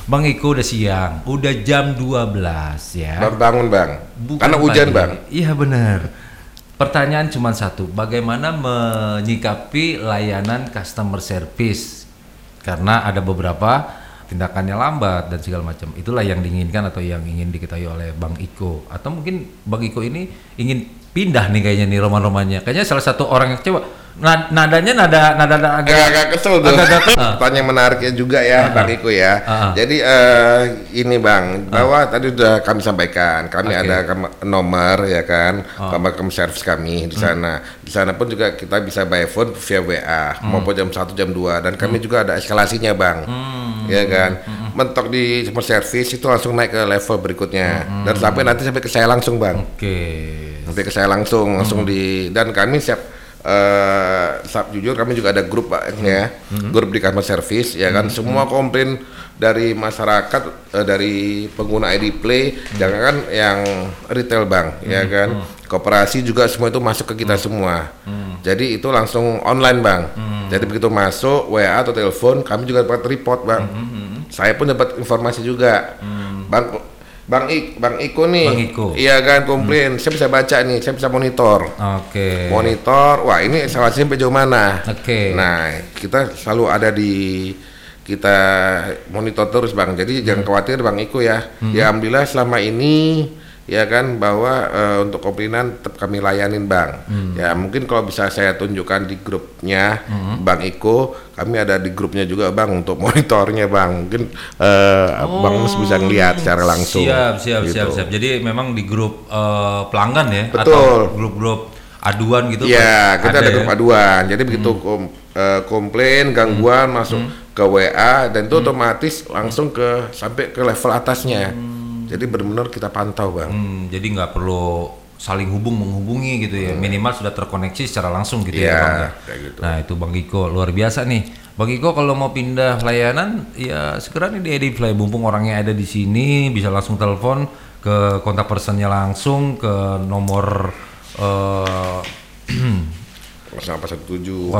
Bang Iko udah siang, udah jam 12 ya. Baru bangun bang. Bukan Karena hujan pagi. bang. Iya benar. Pertanyaan cuma satu, bagaimana menyikapi layanan customer service? Karena ada beberapa tindakannya lambat dan segala macam. Itulah yang diinginkan atau yang ingin diketahui oleh Bang Iko. Atau mungkin Bang Iko ini ingin pindah nih kayaknya nih roman-romannya. Kayaknya salah satu orang yang na- nadanya nada nada, nada agak Agak-agak kesel tuh. Agak-agak kesel. Pertanyaan menariknya juga ya, Bang Iko ya. Ah. Jadi eh, ini Bang, bahwa tadi sudah kami sampaikan, kami Oke. ada nomor ya kan, kamar kem service kami di sana. Di sana pun juga kita bisa by phone via WA maupun jam 1 jam 2 dan kami juga ada eskalasinya Bang. Ya kan. Mentok di customer service itu langsung naik ke level berikutnya dan sampai nanti sampai ke saya langsung Bang Oke. sampai ke saya langsung langsung di dan kami siap siap jujur kami juga ada grup pak ya. Grup di customer service ya kan. Semua komplain dari masyarakat eh, dari pengguna ID Play jangan kan yang retail bank ya kan. Koperasi juga semua itu masuk ke kita semua. Jadi itu langsung online bang. Jadi begitu masuk WA atau telepon kami juga dapat report bang. Saya pun dapat informasi juga. Bang Bang Ik, Bang Iko nih. Bang Iko. Iya kan komplain. Saya bisa baca nih, saya bisa monitor. Oke. Monitor, wah ini salah sampai jauh mana? Oke. Nah, kita selalu ada di kita monitor terus bang. Jadi Hmm. jangan khawatir bang Iko ya. Ya alhamdulillah selama ini ya kan bahwa eh, untuk komplainan tetap kami layanin bang. Hmm. Ya mungkin kalau bisa saya tunjukkan di grupnya bang Iko, kami ada di grupnya juga bang untuk <laughs> monitornya bang. Mungkin eh, bang Mus bisa ngeliat secara langsung. Oh, Siap, siap, gitu. siap, siap. Jadi memang di grup eh, pelanggan ya Betul. atau grup-grup aduan gitu. Iya, kita ada, ya? grup aduan. Jadi begitu kom- eh, komplain, gangguan masuk ke WA dan itu otomatis langsung ke sampai ke level atasnya. Jadi benar-benar kita pantau, Bang. Hmm, jadi nggak perlu saling hubung menghubungi gitu ya. Minimal sudah terkoneksi secara langsung gitu ya, Iya, Bang ya. kayak gitu. Nah, itu Bang Iko luar biasa nih. Bang Iko kalau mau pindah layanan ya segera nih di Edifly mumpung orangnya ada di sini bisa langsung telepon ke kontak personnya langsung ke nomor eh <clears throat> 0817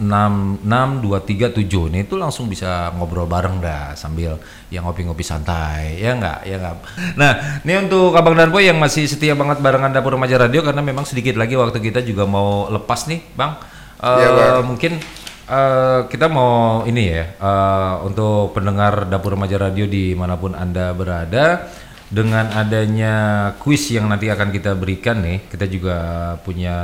081765666237 nih itu langsung bisa ngobrol bareng dah sambil yang ngopi-ngopi santai. Ya enggak ya enggak nah ini untuk abang dan boy yang masih setia banget barengan dapur remaja radio karena memang sedikit lagi waktu kita juga mau lepas nih bang. Eh, Iya, Bang. mungkin eh, kita mau ini ya eh, untuk pendengar dapur remaja radio di mana pun anda berada dengan adanya kuis yang nanti akan kita berikan nih kita juga punya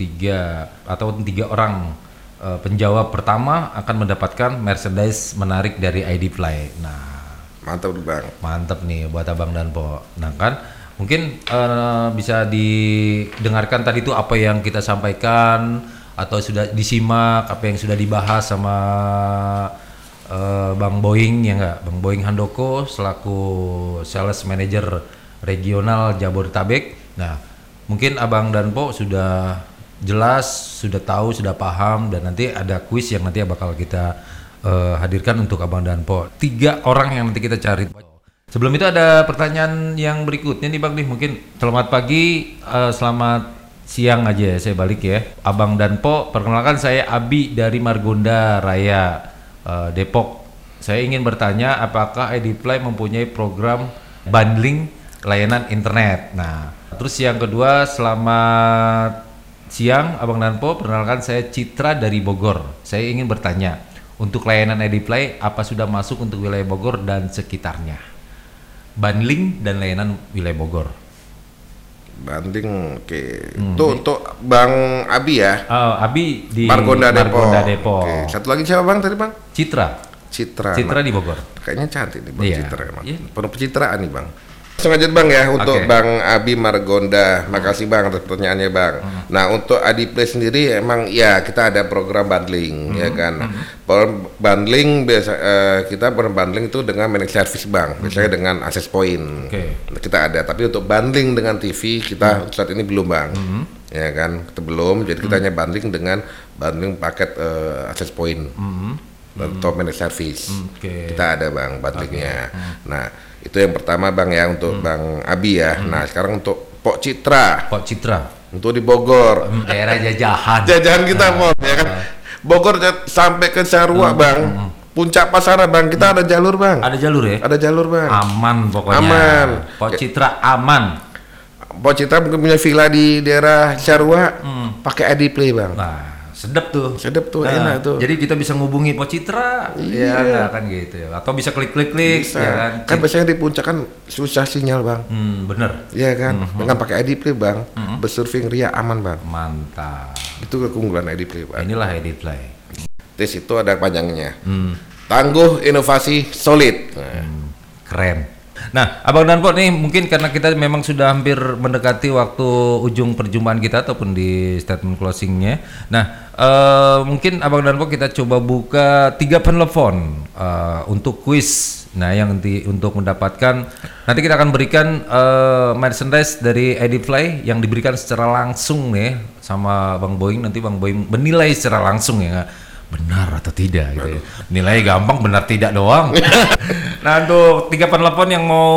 tiga atau tiga orang eh, penjawab pertama akan mendapatkan merchandise menarik dari ID Play nah Mantap, Bang. Mantep nih buat abang dan po. Nah kan mungkin eh, bisa didengarkan tadi itu apa yang kita sampaikan atau sudah disimak apa yang sudah dibahas sama eh, Bang Boeing ya enggak Bang Boeing Handoko selaku sales manager regional Jabodetabek. Nah mungkin abang dan po sudah jelas sudah tahu sudah paham dan nanti ada kuis yang nanti bakal kita eh, hadirkan untuk abang dan po tiga orang yang nanti kita cari. Sebelum itu ada pertanyaan yang berikutnya nih bang nih. Mungkin selamat pagi eh, selamat siang aja ya saya balik ya. Abang dan po perkenalkan saya Abi dari Margonda Raya eh, Depok saya ingin bertanya apakah Ediply mempunyai program bundling layanan internet nah terus yang kedua selamat Siang, Abang Danpo, perkenalkan saya Citra dari Bogor. Saya ingin bertanya, untuk layanan Ediply, apa sudah masuk untuk wilayah Bogor dan sekitarnya? Bundling dan layanan wilayah Bogor. Banding, oke. Itu untuk Bang Abi ya. Oh, Abi di Margonda Depok. Margonda Depok. Oke. Satu lagi siapa Bang tadi, Bang? Citra, Citra. Citra Nah, di Bogor. Kayaknya cantik nih Bang Iya. Citra emang. Iya. Penuh pencitraan nih Bang. Langsung aja Bang ya untuk Oke. Bang Abi Margonda. Makasih Bang atas pertanyaannya Bang. Hmm. Nah untuk Adiplay sendiri emang ya kita ada program bundling Hmm. ya kan. Program Bundling biasa eh, kita program bundling itu dengan managed service Bang. Biasanya dengan access point. Hmm. Hmm. Kita ada tapi untuk bundling dengan TV kita saat ini belum Bang. Ya kan kita belum. Jadi kita hanya bundling dengan bundling paket eh, access point. Atau managed service. Hmm. Oke. Kita ada bang bundlingnya. Nah itu yang pertama bang ya untuk Hmm. bang Abi ya. Nah sekarang untuk Pok Citra Pok Citra, untuk di Bogor. Hmm, daerah jajahan. Jajahan kita Nah, mau ya kan. Bogor ja- sampai ke Sarua bang. Puncak Pasaran bang. Kita ada jalur bang. Hmm. Ada jalur ya? Ada jalur bang. Aman pokoknya. Aman. Pok Citra aman. Pok Citra mungkin punya villa di daerah Sarua. Pakai ID Play bang. Hmm. Nah, sedap tuh. Sedap tuh, Nah, enak tuh. Jadi kita bisa ngubungi Pok Citra, Iya. ya kan gitu ya. Atau bisa klik-klik-klik, Bisa. ya kan. Kan biasanya di puncak kan susah sinyal bang. Hmm, bener. Iya kan. Mhm. Dengan pakai ID Play bang. Bersurfing ria aman bang. Mantap. Itu keunggulan ID Play bang. Inilah edit play. Tes itu ada panjangnya. Hmm, Tangguh, inovasi, solid. Nah, keren. Nah, Abang Danpo nih mungkin karena kita memang sudah hampir mendekati waktu ujung perjumpaan kita ataupun di statement closingnya. Nah, eh, mungkin Abang Danpo kita coba buka tiga penelpon eh, untuk quiz. Nah, yang nanti untuk mendapatkan nanti kita akan berikan eh, merchandise dari Edifly yang diberikan secara langsung nih sama Bang Boeing nanti Bang Boeing menilai secara langsung ya nggak? Benar atau tidak gitu ya. Nilai gampang benar tidak doang. <laughs> <laughs> nah untuk tiga penelpon yang mau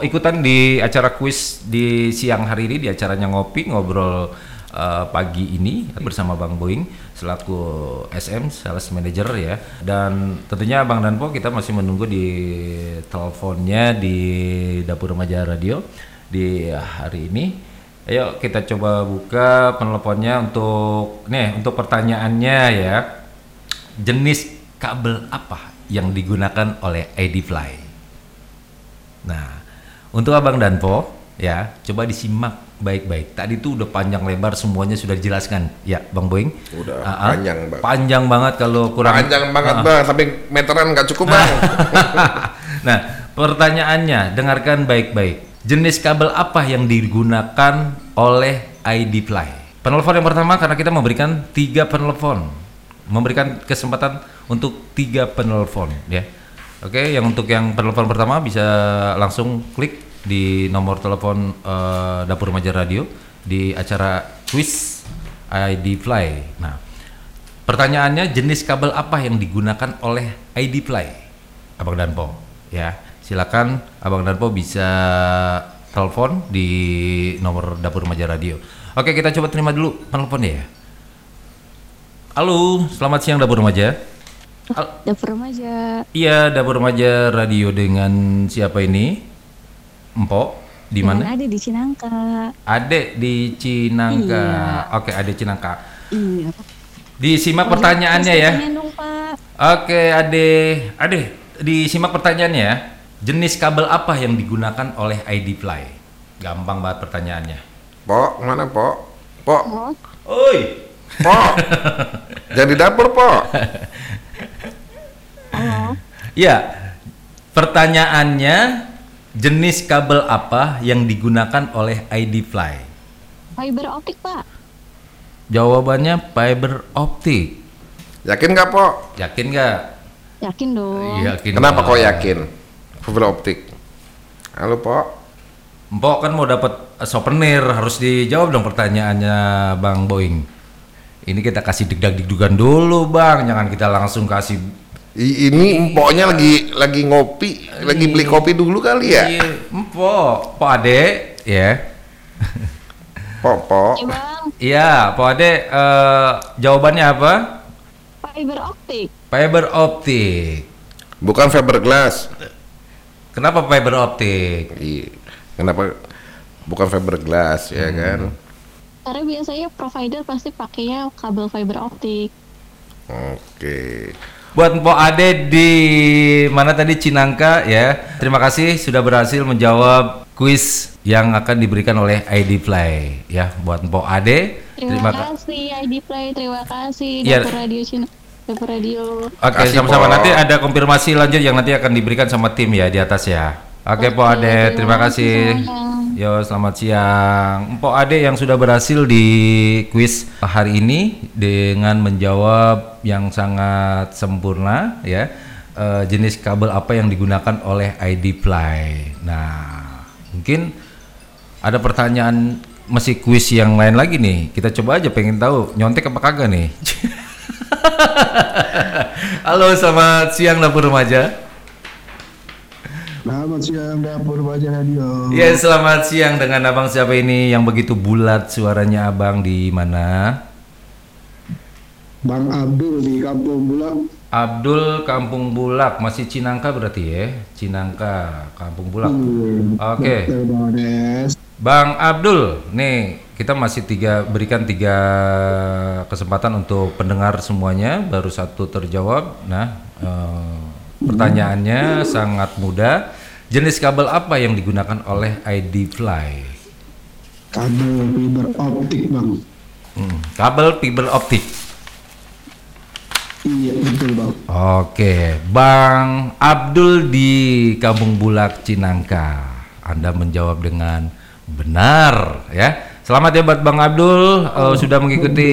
ikutan di acara kuis di siang hari ini di acaranya ngopi ngobrol eh, pagi ini bersama Bang Boeing selaku SM Sales Manager ya. Dan tentunya Bang Danpo kita masih menunggu di teleponnya di Dapur Remaja Radio di hari ini. Ayo kita coba buka penelponnya untuk nih untuk pertanyaannya ya. Jenis kabel apa yang digunakan oleh ID Fly? Nah, untuk Abang Danpo ya, coba disimak baik-baik. Tadi tuh udah panjang lebar semuanya sudah dijelaskan. Ya, Bang Boeing. Udah Ah, ah. panjang bang. Panjang banget kalau kurang Panjang banget Ah. bang, sampai meteran nggak cukup bang. <laughs> nah, pertanyaannya dengarkan baik-baik. Jenis kabel apa yang digunakan oleh ID Fly? Penelpon yang pertama karena kita memberikan tiga penelpon, memberikan kesempatan untuk tiga penelpon, ya. Oke, yang untuk yang penelpon pertama bisa langsung klik di nomor telepon eh, Dapur Remaja Radio di acara quiz ID Fly. Nah, pertanyaannya jenis kabel apa yang digunakan oleh ID Fly? Abang Danpo ya silakan Abang Danpo bisa telepon di nomor dapur remaja radio oke kita coba terima dulu penelpon ya halo selamat siang dapur remaja Al- Dapur remaja. iya dapur remaja radio dengan siapa ini Empok di Dengan mana Ada di Cinangka. Adek di Cinangka Iya. oke Adek Cinangka Iya. disimak pertanyaannya ya dong Pak. Oke, Ade, Ade, disimak pertanyaannya ya. Jenis kabel apa yang digunakan oleh ID Fly? Gampang banget pertanyaannya. Pok, mana pok? Pok, Oi. Pok. <laughs> Jadi dapur pok. <laughs> Ya, pertanyaannya jenis kabel apa yang digunakan oleh ID Fly? Fiber optik Pak. Jawabannya fiber optik. Yakin nggak pok? Yakin nggak? Yakin dong. Yakin. Kenapa kok yakin? Fiber optik. Halo pok. Empok kan mau dapat souvenir harus dijawab dong pertanyaannya Bang Boeing. Ini kita kasih degdag digdugan dulu Bang, jangan kita langsung kasih I- ini pokoknya lagi lagi ngopi, lagi beli kopi dulu kali ya. Iya, Empok, Pok Ade, ya. Pok, pok. Iya. Iya, Pok Ade, eh, jawabannya apa? Fiber optik. Fiber optik. Bukan fiberglass. Kenapa fiber optik? Iya. Kenapa bukan fiberglass ya kan? Karena biasanya provider pasti pakainya kabel fiber optik. Oke. Buat Mpok Ade di mana tadi Cinangka ya. Terima kasih sudah berhasil menjawab kuis yang akan diberikan oleh ID Play ya. Buat Mpok Ade, Terima, terima kasih. kasih ID Play, terima kasih Iya. Dapur Radio Cina. Dapur Radio. Oke, Kasih, sama-sama nanti ada konfirmasi lanjut yang nanti akan diberikan sama tim ya di atas ya. Oke, Pok Ade, terima kasih. Yo, selamat siang. Mpok Ade yang sudah berhasil di kuis hari ini dengan menjawab yang sangat sempurna ya. Eh, jenis kabel apa yang digunakan oleh ID Fly. Nah, mungkin ada pertanyaan masih kuis yang lain lagi nih. Kita coba aja pengen tahu nyontek apa kagak nih. <laughs> Halo, selamat siang dapur remaja. Selamat siang dapur baca radio. Ya, selamat siang dengan Abang siapa ini yang begitu bulat suaranya Abang di mana? Bang Abdul di Kampung Bulak. Abdul Kampung Bulak, masih Cinangka berarti ya? Cinangka, Kampung Bulak. Oke. Betul, Bang Abdul, nih kita masih tiga berikan tiga kesempatan untuk pendengar semuanya, baru satu terjawab. Nah, eh, pertanyaannya sangat mudah. Jenis kabel apa yang digunakan oleh ID Fly? Kabel fiber optik bang. Hmm, kabel fiber optik. Iya betul bang. Oke, Bang Abdul di Kampung Bulak Cinangka. Anda menjawab dengan benar ya. Selamat ya buat Bang Abdul eh, sudah mengikuti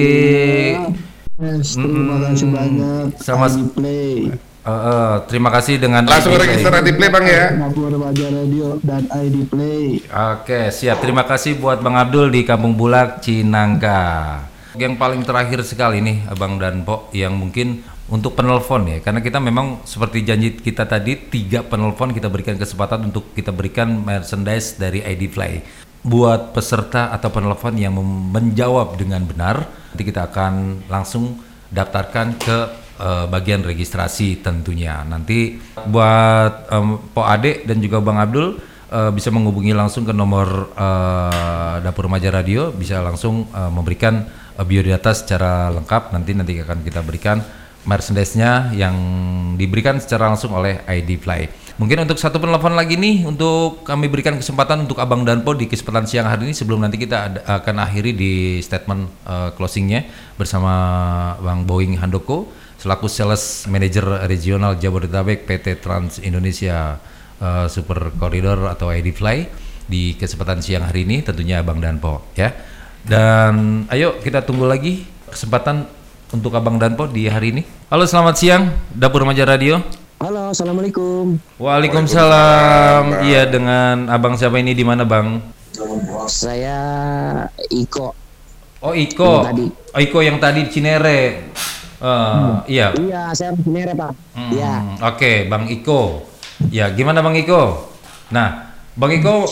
Yes, terima kasih banyak. Sama- Play. Eh, eh, terima kasih dengan Langsung ID register Play. di play bang ya. Radio dan ID Play. Oke, siap. Terima kasih buat Bang Abdul di Kampung Bulak Cinangka. Yang paling terakhir sekali nih Abang dan Pok yang mungkin untuk penelpon ya karena kita memang seperti janji kita tadi tiga penelpon kita berikan kesempatan untuk kita berikan merchandise dari ID Fly buat peserta atau penelpon yang menjawab dengan benar, nanti kita akan langsung daftarkan ke eh, bagian registrasi tentunya. Nanti buat em, Po Ade dan juga Bang Abdul eh, bisa menghubungi langsung ke nomor eh, Dapur Remaja Radio, bisa langsung eh, memberikan eh, biodata secara lengkap. Nanti nanti akan kita berikan merchandise-nya yang diberikan secara langsung oleh ID Fly. Mungkin untuk satu penelpon lagi nih untuk kami berikan kesempatan untuk Abang Danpo di kesempatan siang hari ini sebelum nanti kita akan akhiri di statement eh, closingnya bersama Bang Boeing Handoko selaku Sales Manager Regional Jabodetabek PT Trans Indonesia eh, Super Corridor atau ID Fly di kesempatan siang hari ini tentunya Abang Danpo ya. Dan ayo kita tunggu lagi kesempatan untuk Abang Danpo di hari ini. Halo selamat siang Dapur Remaja Radio. Halo, assalamualaikum. Waalaikumsalam. Iya dengan Abang siapa ini di mana Bang? Saya Iko. Oh Iko. Yang tadi. Oh Iko yang tadi di Cinere. Eh, Iya. Iya, saya Cinere, Pak. Hmm, Iya. Oke, Bang Iko. Ya, gimana Bang Iko? Nah, Bang Iko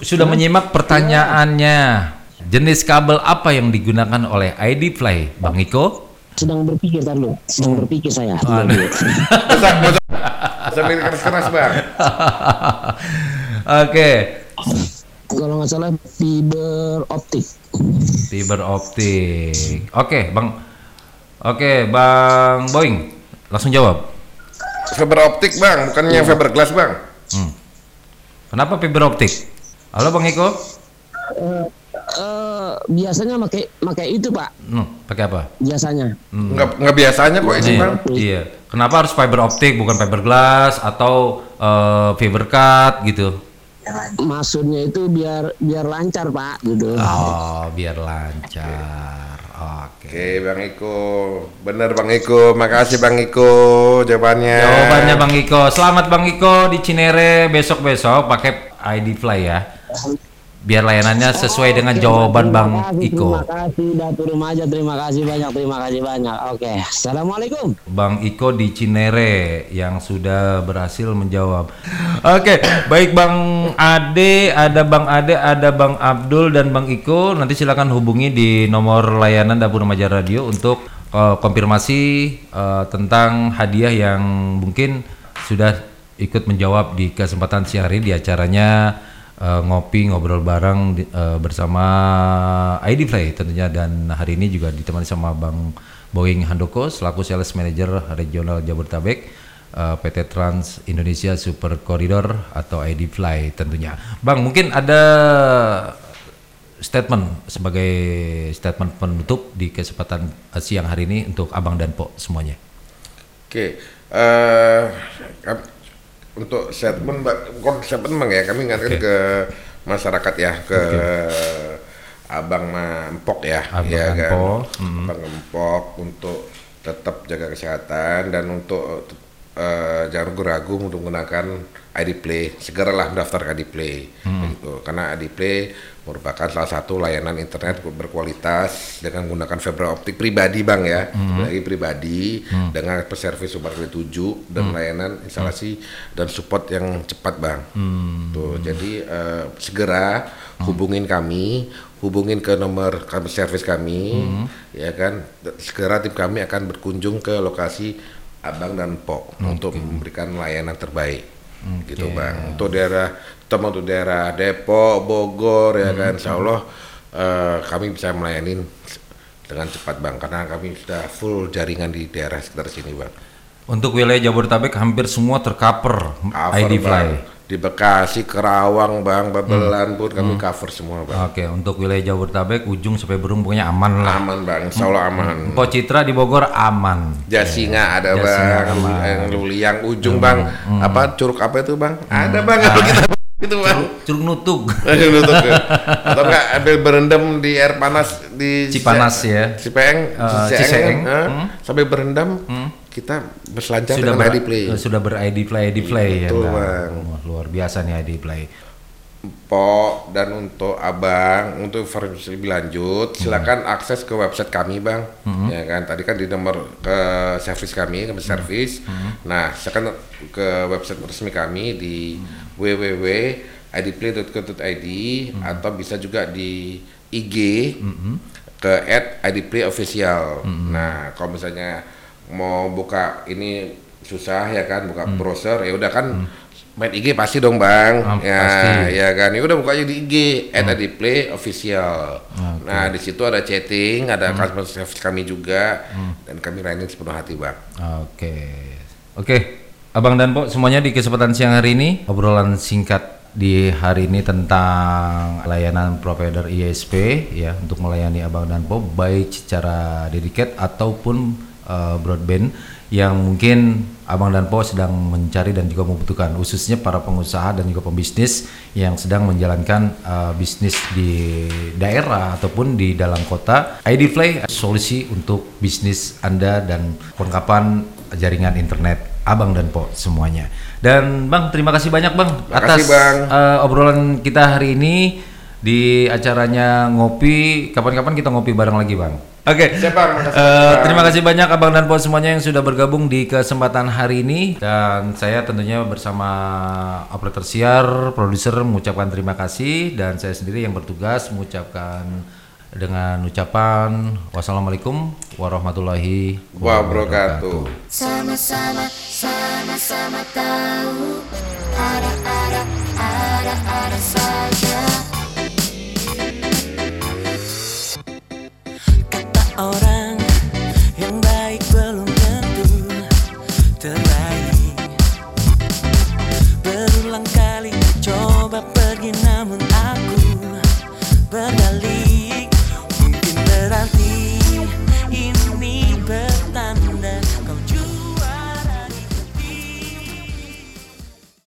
sudah menyimak pertanyaannya. Jenis kabel apa yang digunakan oleh ID Fly, Bang Iko? Sedang berpikir tar lu. Sedang berpikir saya. Dulu. Mikir keras-keras bang. <laughs> Oke, Kalau nggak salah fiber optik. fiber optik. Oke, Bang. Oke, Bang Boeing. Langsung jawab. Fiber optik bang, bukannya fiberglass bang. Hmm. Kenapa fiber optik? Halo Bang Iko? Eh, eh, biasanya pakai pakai itu, Pak. Hmm, pakai apa? Biasanya. Hmm. Nggak, nggak biasanya kok ini Iya, bang. Iya. Kenapa harus fiber optik bukan fiberglass atau eh, fiber cut gitu? Maksudnya itu biar biar lancar, Pak, gitu. Oh, biar lancar. Oke. Oke bang Iko, bener bang Iko, makasih bang Iko jawabannya. Jawabannya Bang Iko. Selamat Bang Iko di Cinere besok-besok pakai ID Fly ya. Biar layanannya sesuai dengan jawaban terima Bang kasih, Iko. Terima kasih Datuk Remaja, terima kasih banyak, terima kasih banyak. Oke, assalamualaikum. Bang Iko di Cinere yang sudah berhasil menjawab. Oke, baik Bang Ade, ada Bang Ade, ada Bang Abdul dan Bang Iko. Nanti silakan hubungi di nomor layanan Dapur Remaja Radio untuk eh, konfirmasi eh, tentang hadiah yang mungkin sudah ikut menjawab di kesempatan siang hari di acaranya eh, ngopi ngobrol bareng di- eh, bersama ID Play tentunya dan hari ini juga ditemani sama Bang Boeing Handoko selaku sales manager regional Jabodetabek eh, PT Trans Indonesia Super Corridor atau ID Fly tentunya. Bang mungkin ada statement sebagai statement penutup di kesempatan siang hari ini untuk Abang dan Po semuanya. Oke, eh kam- untuk statement, bukan statement bang ya, kami ingatkan Oke. ke masyarakat ya, ke abang Empok ya, Abang ya kan, Empok, mm. abang Empok untuk tetap jaga kesehatan dan untuk eh, jangan ragu-ragu untuk menggunakan ID Play, segeralah mendaftar ID Play, gitu. karena ID Play merupakan salah satu layanan internet berkualitas dengan menggunakan fiber optik pribadi bang ya, lagi pribadi dengan servis Super 7 dan layanan instalasi dan support yang cepat bang. Tuh, jadi eh, segera hubungin kami, hubungin ke nomor kami servis kami, ya kan. Segera tim kami akan berkunjung ke lokasi Abang dan Pok untuk memberikan layanan terbaik, gitu bang. Untuk daerah, terutama untuk daerah Depok, Bogor, ya kan, Insya Allah eh, kami bisa melayani dengan cepat bang, karena kami sudah full jaringan di daerah sekitar sini bang. Untuk wilayah Jabodetabek hampir semua tercover Cover, ID Bang. Fly. Di Bekasi, Kerawang, Bang, Babelan pun kami cover semua, Bang. Oke, untuk wilayah Jabodetabek ujung sampai Berung pokoknya aman lah. Aman, Bang. Insya Allah aman. Pok Citra di Bogor aman. Jasinga ada, Jasinga Bang. aman. Yang Luliang ujung, Bang. Apa curug apa itu, Bang? Ada, Bang. Kalau kita gitu, Bang. Curug Nutug. Aduh, nutup ya. <laughs> Atau enggak ambil berendam di air panas di Cipanas ya. Cipeeng, Eh, Ciseeng, Ciseeng. eh, Hmm. sampai berendam kita berselancar sudah dengan ber, ID Play. sudah ber ID Play ID Play ya. Betul, Bang. Bang. Wah, luar biasa nih ID Play. Po dan untuk abang untuk informasi lebih lanjut Hmm. silakan akses ke website kami bang ya kan tadi kan di nomor ke servis kami ke Hmm. servis nah silakan ke website resmi kami di Hmm. idplay.co.id Hmm. atau bisa juga di IG Mm-mm. ke @idplayofficial. Hmm. Nah, kalau misalnya mau buka ini susah ya kan buka Hmm. browser ya udah kan main IG pasti dong bang Ah, ya pasti. ya kan ya udah bukanya di IG @idplayofficial. Oke. Nah di situ ada chatting ada Hmm. customer service kami juga dan kami layanin sepenuh hati bang. Oke. Oke, Abang dan Po semuanya di kesempatan siang hari ini obrolan singkat di hari ini tentang layanan provider ISP ya untuk melayani Abang dan Po baik secara dedicated ataupun uh, broadband yang mungkin Abang dan Po sedang mencari dan juga membutuhkan khususnya para pengusaha dan juga pembisnis yang sedang menjalankan uh, bisnis di daerah ataupun di dalam kota. ID Play solusi untuk bisnis Anda dan kelengkapan jaringan internet Abang dan Po semuanya. Dan Bang, terima kasih banyak Bang Terima atas kasih, Bang. uh, obrolan kita hari ini di acaranya ngopi. Kapan-kapan kita ngopi bareng lagi Bang. Oke. Bang. Makasih Eh, terima kasih banyak Abang dan Po semuanya yang sudah bergabung di kesempatan hari ini dan saya tentunya bersama operator siar, produser mengucapkan terima kasih dan saya sendiri yang bertugas mengucapkan dengan ucapan wassalamualaikum warahmatullahi wabarakatuh. Sama-sama, sama-sama tahu ada-ada, ada-ada saja. Kata orang.